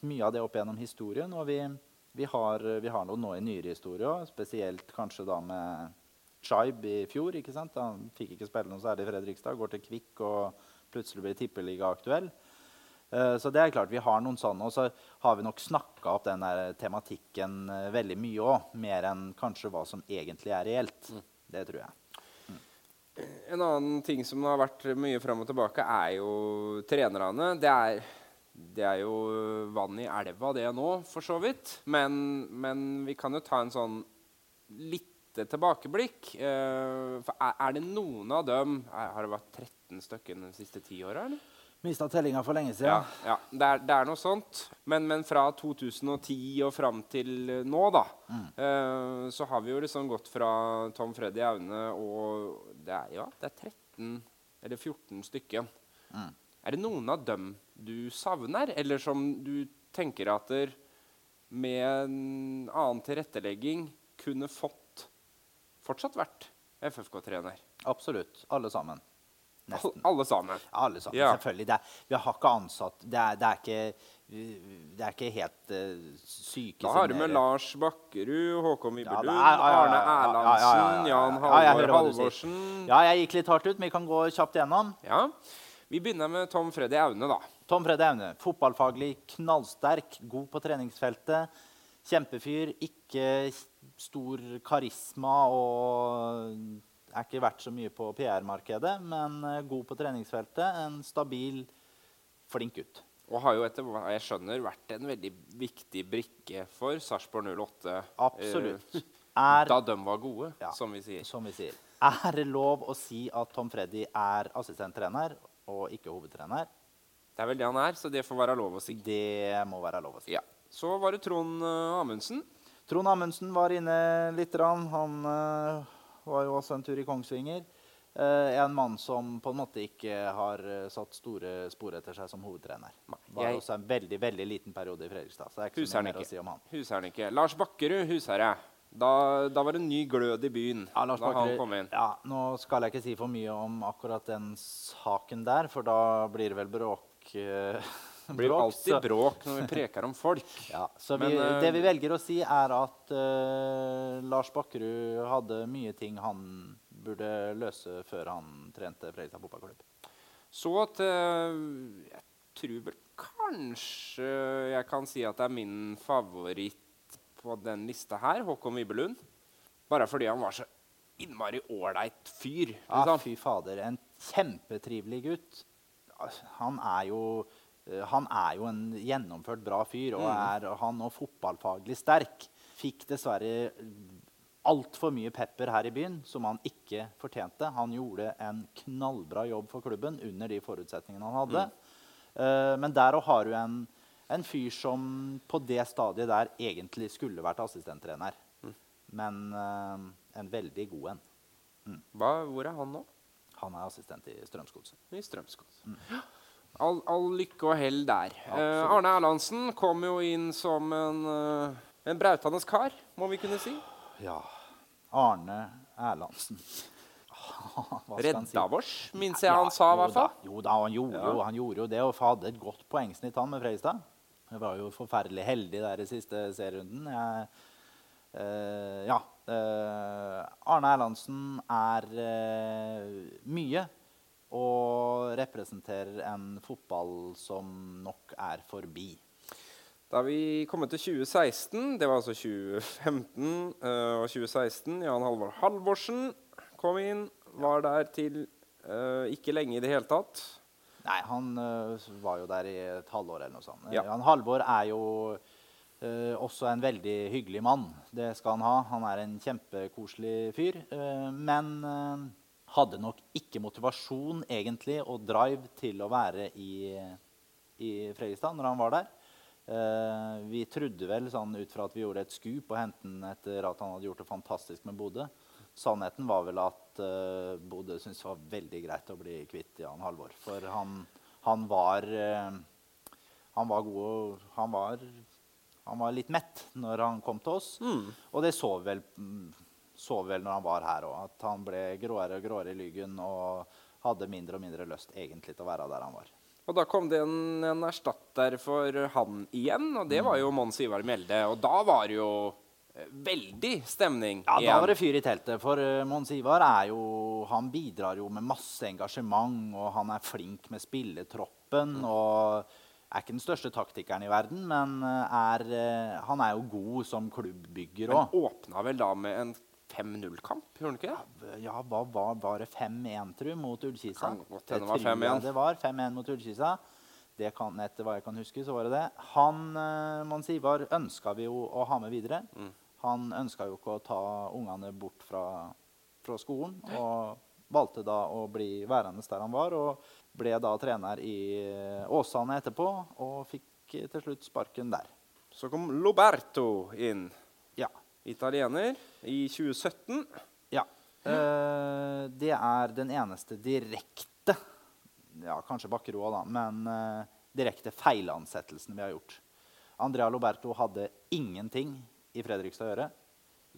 mye av det opp gjennom historien. Og vi, vi, har, vi har noe nå i nyere historie òg, spesielt kanskje da med Chibe i fjor. ikke sant? Han fikk ikke spille noe særlig i Fredrikstad. Går til Kvikk og plutselig blir tippeligaaktuell. Eh, Så det er klart vi har noen sånne. Og så har vi nok snakka opp den tematikken eh, veldig mye òg. Mer enn kanskje hva som egentlig er reelt. Det tror jeg. En annen ting som har vært mye fram og tilbake, er jo trenerne. Det er, det er jo vann i elva, det nå, for så vidt. Men, men vi kan jo ta en sånn lite tilbakeblikk. Eh, for er, er det noen av dem er, Har det vært 13 stykker de siste ti åra, eller? Mista tellinga for lenge siden. ja det, er, det er noe sånt. Men, men fra 2010 og fram til nå, da, eh, så har vi jo liksom gått fra Tom Freddy Aune og det er, ja, det er 13 eller 14 stykker. Er det noen av dem du savner, eller som du tenker at der, med en annen tilrettelegging kunne fått fortsatt vært FFK-trener? Absolutt. Alle sammen. Nesten. alle sammen. Alle sammen, Ja. selvfølgelig. Det er, vi har ikke ansatt Det er, det er, ikke, det er ikke helt uh, syke Da har du med Lars Bakkerud, Håkon er- ja, Arne Erlandsen, ja, ja, ja, ja. Jan Halvor. Halvorsen. Ja, jeg gikk litt hardt ut, men vi kan gå kjapt gjennom. Ja. Vi begynner med Tom Freddy Aune, da. Tom Fredde Aune. Fotballfaglig knallsterk, god på treningsfeltet. Kjempefyr. Ikke stor karisma og er ikke verdt så mye på PR-markedet, men eh, god på treningsfeltet. En stabil, flink gutt. Og har jo etter hva jeg skjønner vært en veldig viktig brikke for Sarpsborg 08. Absolutt. eh, Er, da de var gode, Ja. som vi sier. som vi sier, er det lov å si at Tom Freddy er assistenttrener og ikke hovedtrener? Det er vel det han er, så det får være lov å si. Det må være lov å si. Ja. Så var det Trond eh, Amundsen. Trond Amundsen var inne litt. Han eh, var jo også en tur i Kongsvinger. Eh, en mann som på en måte ikke har satt store spor etter seg som hovedtrener. Var jeg- også en veldig veldig liten periode i Fredrikstad. Så det er ikke så mye mer å si om han. Huser han ikke. Lars Bakkerud, husherre. Da, da var det en ny glød i byen Ja, Lars da han kom inn. ja, nå skal jeg ikke si for mye om akkurat den saken der, for da blir det vel bråk. Eh, Det blir alltid bråk når vi preker om folk. [laughs] Ja, så Men, vi, eh, det vi velger å si, er at uh, Lars Bakkerud hadde mye ting han burde løse før han trente Fredrikstad fotballklubb. Så til Jeg tror vel kanskje jeg kan si at det er min favoritt på den lista her, Håkon Wibelund. Bare fordi han var så innmari ålreit fyr. Ja, Liksom. fy fader. En kjempetrivelig gutt. Han er jo eh, han er jo en gjennomført bra fyr, og er han og fotballfaglig sterk. Fikk dessverre altfor mye pepper her i byen, som han ikke fortjente. Han gjorde en knallbra jobb for klubben under de forutsetningene han hadde. Mm. men der òg har du en, en fyr som på det stadiet der egentlig skulle vært assistenttrener. Men eh, en veldig god en. Hva, hvor er han nå? Han er assistent i Strømsgodset. I Strømsgods. All, all lykke og hell der. Eh, Arne Erlandsen kom jo inn som en, eh, en brautende kar, må vi kunne si. Ja. Arne Erlandsen. [laughs] Redda vårs, si? Minnes jeg han sa i jo hvert fall. Jo da, han gjorde, Ja. jo, han gjorde jo det, og hadde et godt poengsnitt han med Freistad. Jeg var jo forferdelig heldig der i siste serierunden. Jeg, eh, ja. Eh, Arne Erlandsen er eh, mye og representerer en fotball som nok er forbi. Da vi kom til 2016, det var altså 2015 eh, og 2016 Jan Halvor Halvorsen kom inn. Var der til eh, ikke lenge i det hele tatt. Nei, han uh, var jo der i et halvår eller noe sånt. Ja. Jan Halvor er jo øh, også en veldig hyggelig mann. Det skal han ha. Han er en kjempekoselig fyr. øh, men øh, hadde nok ikke motivasjon egentlig og drive til å være i, i Fredrikstad når han var der. Vi trodde vel sånn ut fra at vi gjorde et skup og hentet han etter at han hadde gjort det fantastisk med Bodø. Sannheten var vel at uh, Bodø syntes det var veldig greit å bli kvitt Jan Halvor. For han, han var Han var god og han var, han var litt mett når han kom til oss. Og det så vi vel, mm, så vel når han var her òg. At han ble gråere og gråere i lyggen og hadde mindre og mindre lyst egentlig til å være der han var. Og da kom det en, en erstatter for han igjen, og det var jo Mons Ivar Mjelde. Og da var det jo eh, veldig stemning Ja, da var det fyr i teltet. For uh, Mons Ivar er jo Han bidrar jo med masse engasjement, og han er flink med spilletroppen. Og er ikke den største taktikeren i verden, men uh, er, uh, han er jo god som klubbbygger òg. åpna vel da med en 5-0-kamp, gjorde han ikke det? Ja, hva var, var det 5-1, tru, mot Ullkisa? Kan det var 5-1. Det var 5-1 mot Ullkisa. Det kan, etter hva jeg kan huske, så var det det. Han, uh, Mons Ivar, ønska vi jo å ha med videre. Mm. Han ønska jo ikke å ta ungene bort fra, fra skolen, og valgte da å bli værende der han var. Og ble da trener i eh, Åsane etterpå, og fikk eh, til slutt sparken der. Så kom Loberto inn, Ja. italiener, i 2017. Ja. Eh, det er den eneste direkte Ja, kanskje Bakkeroa, da. Men eh, direkte feilansettelsen vi har gjort. Andrea Loberto hadde ingenting i Fredrikstad å gjøre.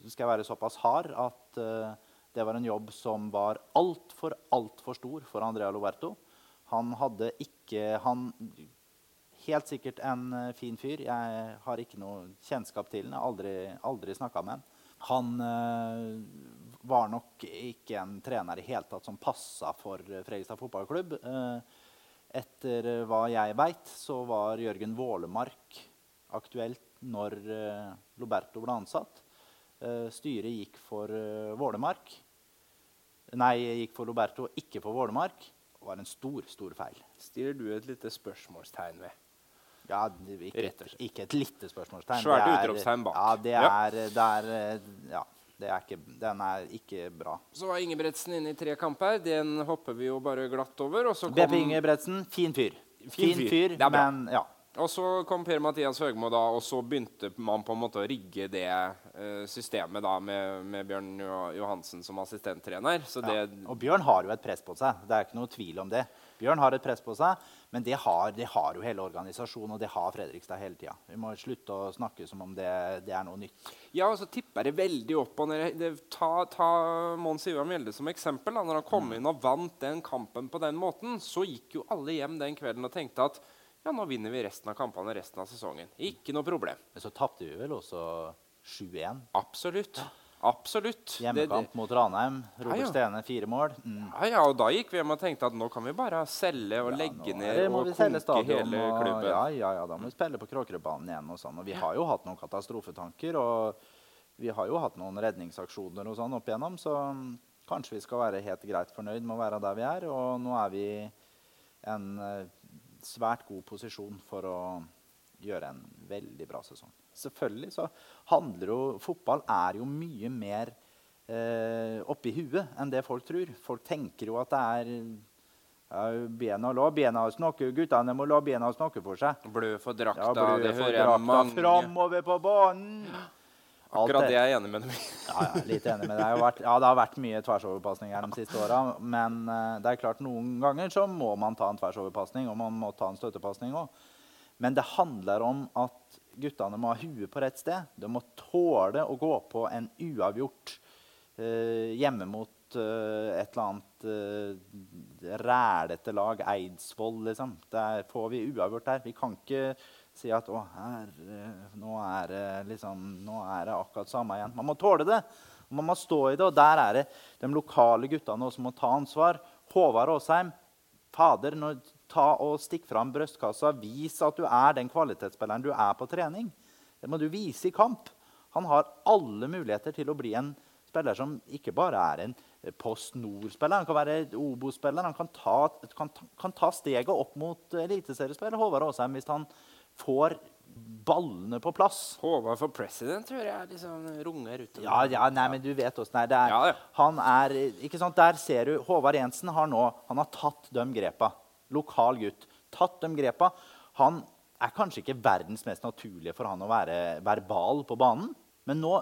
Så skal jeg være såpass hard at eh, Det var en jobb som var altfor, altfor stor for Andrea Loberto. Han hadde ikke Han helt sikkert en eh, fin fyr. Jeg har ikke noe kjennskap til ham. Aldri, aldri snakka med ham. Han øh, var nok ikke en trener i hele tatt som passa for Fredrikstad fotballklubb. Etter hva jeg veit, så var Jørgen Vålemark aktuelt når Loberto ble ansatt. styret gikk for Vålemark. Nei, gikk for Loberto, ikke for Vålemark. Det var en stor, stor feil. Stiller du et lite spørsmålstegn ved? Ja, ikke, ikke, et lite spørsmålstegn. Svært utropstegn bak. Ja, det er, ja. Det er, ja, det er ikke, den er ikke bra. Så var Ingebretsen inne i tre kamper. Den hopper vi jo bare glatt over. Og så kom... BP Ingebretsen, fin fyr. Fin, fin fyr, men ja. Og så kom Per-Mathias Høgmo, da, og så begynte man på en måte å rigge det systemet da, med, med, Bjørn Johansen som assistenttrener. Ja. Og Bjørn har jo et press på seg. Det er ikke noe tvil om det. Bjørn har et press på seg, men det har, det har jo hele organisasjonen, og det har Fredrikstad hele tida. Vi må slutte å snakke som om det, det, er noe nytt. Ja, og så tipper det veldig opp. og det, Ta, ta Mons Ivar Mjelde som eksempel. Da, når han kom mm. inn og vant den kampen på den måten, så gikk jo alle hjem den kvelden og tenkte at ja, nå vinner vi resten av kampene resten av sesongen. Ikke noe problem. Men så tapte vi vel også 7-1? Absolutt. Absolutt. Hjemmekamp det, mot Ranheim. Robert ja, ja. Stene, fire mål. Mm. Ja, ja, og da gikk vi hjem og tenkte at nå kan vi bare selge og ja, legge ned og konke hele klubben. Ja, ja, ja, da må vi spille på Kråkerødbanen igjen. Og sånn. Og vi har jo hatt noen katastrofetanker, og vi har jo hatt noen redningsaksjoner og sånn opp igjennom, så kanskje vi skal være helt greit fornøyd med å være der vi er. Og nå er vi en eh, svært god posisjon for å gjøre en veldig bra sesong. Selvfølgelig så handler jo Fotball er jo mye mer eh, oppi huet enn det folk tror. Folk tenker jo at det er ja, bena, La bena snakke, guttene må la bena snakke for seg. Blø for drakta, ja, blø det hører jeg mange Framover på banen! Akkurat det er jeg enig med deg [laughs] ja, ja, litt enig med deg. Det vært, ja, det har vært mye tversoverpasninger de siste åra. Men uh, det er klart noen ganger så må man ta en tversoverpasning, og man må ta en støttepasning òg. Men det handler om at guttene må ha huet på rett sted. De må tåle å gå på en uavgjort eh, hjemme mot eh, et eller annet eh, rælete lag. Eidsvoll, liksom. Der får vi uavgjort der. Vi kan ikke si at å, her, nå, er det liksom, nå er det akkurat samme igjen. Man må tåle det. Man må stå i det. Og der er det de lokale guttene som må ta ansvar. Håvard Aasheim, fader, nå, ta og stikk fram brystkassa. Vis at du er den kvalitetsspilleren du er på trening. Det må du vise i kamp. Han har alle muligheter til å bli en spiller som ikke bare er en Post Nord-spiller. Han kan være Obo-spiller. Han kan ta, kan, kan ta, steget opp mot eliteseriespiller Håvard Aasheim hvis han får ballene på plass. Håvard for president hører jeg liksom runger utover. Ja, ja, nei, men du vet åssen det er. Ja, ja. Han er ikke sant, Der ser du Håvard Jensen har nå han har tatt de grepa. Lokal gutt. Tatt de grepa. Han er kanskje ikke verdens mest naturlige for han å være verbal på banen. Men nå,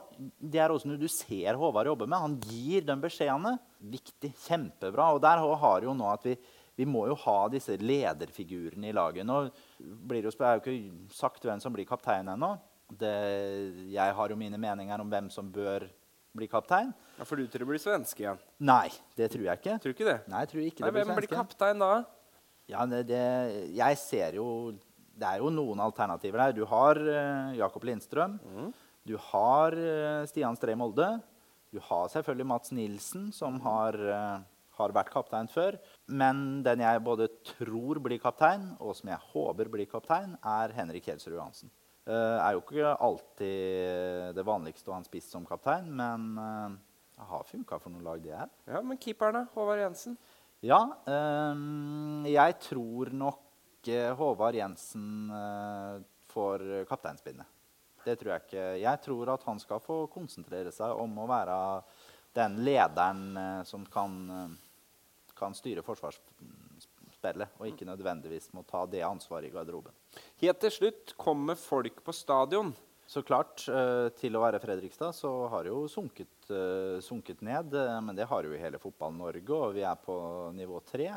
det er også noe du ser Håvard jobbe med. Han gir de beskjedene. Viktig. Kjempebra. Og der har jo nå at vi vi må jo ha disse lederfigurene i laget. Nå blir det jo, er jo ikke sagt hvem som blir kaptein ennå. Jeg har jo mine meninger om hvem som bør bli kaptein. Ja, For du tror det blir svenske igjen? Nei, det tror jeg ikke. Tror ikke det? Nei, jeg tror ikke Nei, det blir svenske. Hvem blir kaptein da? Ja, det, det, jeg ser jo Det er jo noen alternativer der. Du har uh, Jakob Lindstrøm. Mm. Du har uh, Stian Stree Molde. Du har selvfølgelig Mats Nilsen, som har uh, har vært kaptein før. Men den jeg både tror blir kaptein, og som jeg håper blir kaptein, er Henrik Kjelsrud Johansen. Det er jo ikke alltid det vanligste å ha en spiss som kaptein, men det har funka for noen lag, det her. Ja, Men keeperne, Håvard Jensen? Ja, um, jeg tror nok Håvard Jensen uh, får kapteinspinnet. Det tror jeg ikke. Jeg tror at han skal få konsentrere seg om å være den lederen som kan kan styre forsvarsspillet, og ikke nødvendigvis må ta det ansvaret i garderoben. Helt til slutt kommer folk på stadion. Så klart, til å være Fredrikstad så har det jo sunket, sunket ned. Men det har jo hele Fotball-Norge, og vi er på nivå tre.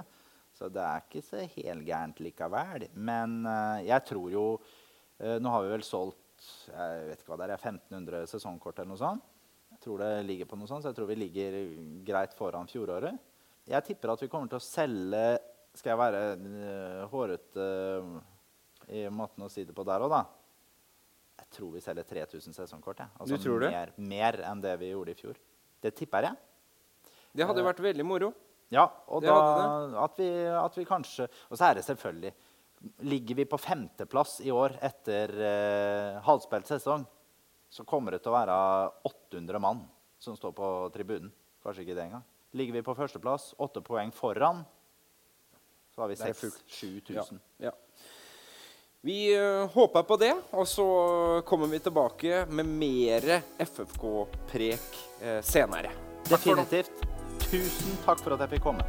Så det er ikke så helt gærent likevel. Men jeg tror jo Nå har vi vel solgt jeg vet ikke hva det er, 1500 sesongkort eller noe sånt. Jeg tror det ligger på noe sånt, så jeg tror vi ligger greit foran fjoråret. Jeg tipper at vi kommer til å selge Skal jeg være uh, hårete i måten å si det på der òg, da? Jeg tror vi selger 3000 sesongkort. Ja. Altså du tror det? Mer, mer enn det vi gjorde i fjor. Det tipper jeg. Det hadde vært veldig moro. Ja, og da at vi, at vi kanskje Og så er det selvfølgelig Ligger vi på femteplass i år etter eh, halvspilt sesong, så kommer det til å være 800 mann som står på tribunen. Kanskje ikke det engang. Ligger vi på førsteplass, åtte poeng foran, så har vi Det er fullt. 6000-7000. Ja. Vi eh, håper på det, og så kommer vi tilbake med mer FFK-prek eh, senere. Definitivt. Tusen takk for at jeg fikk komme.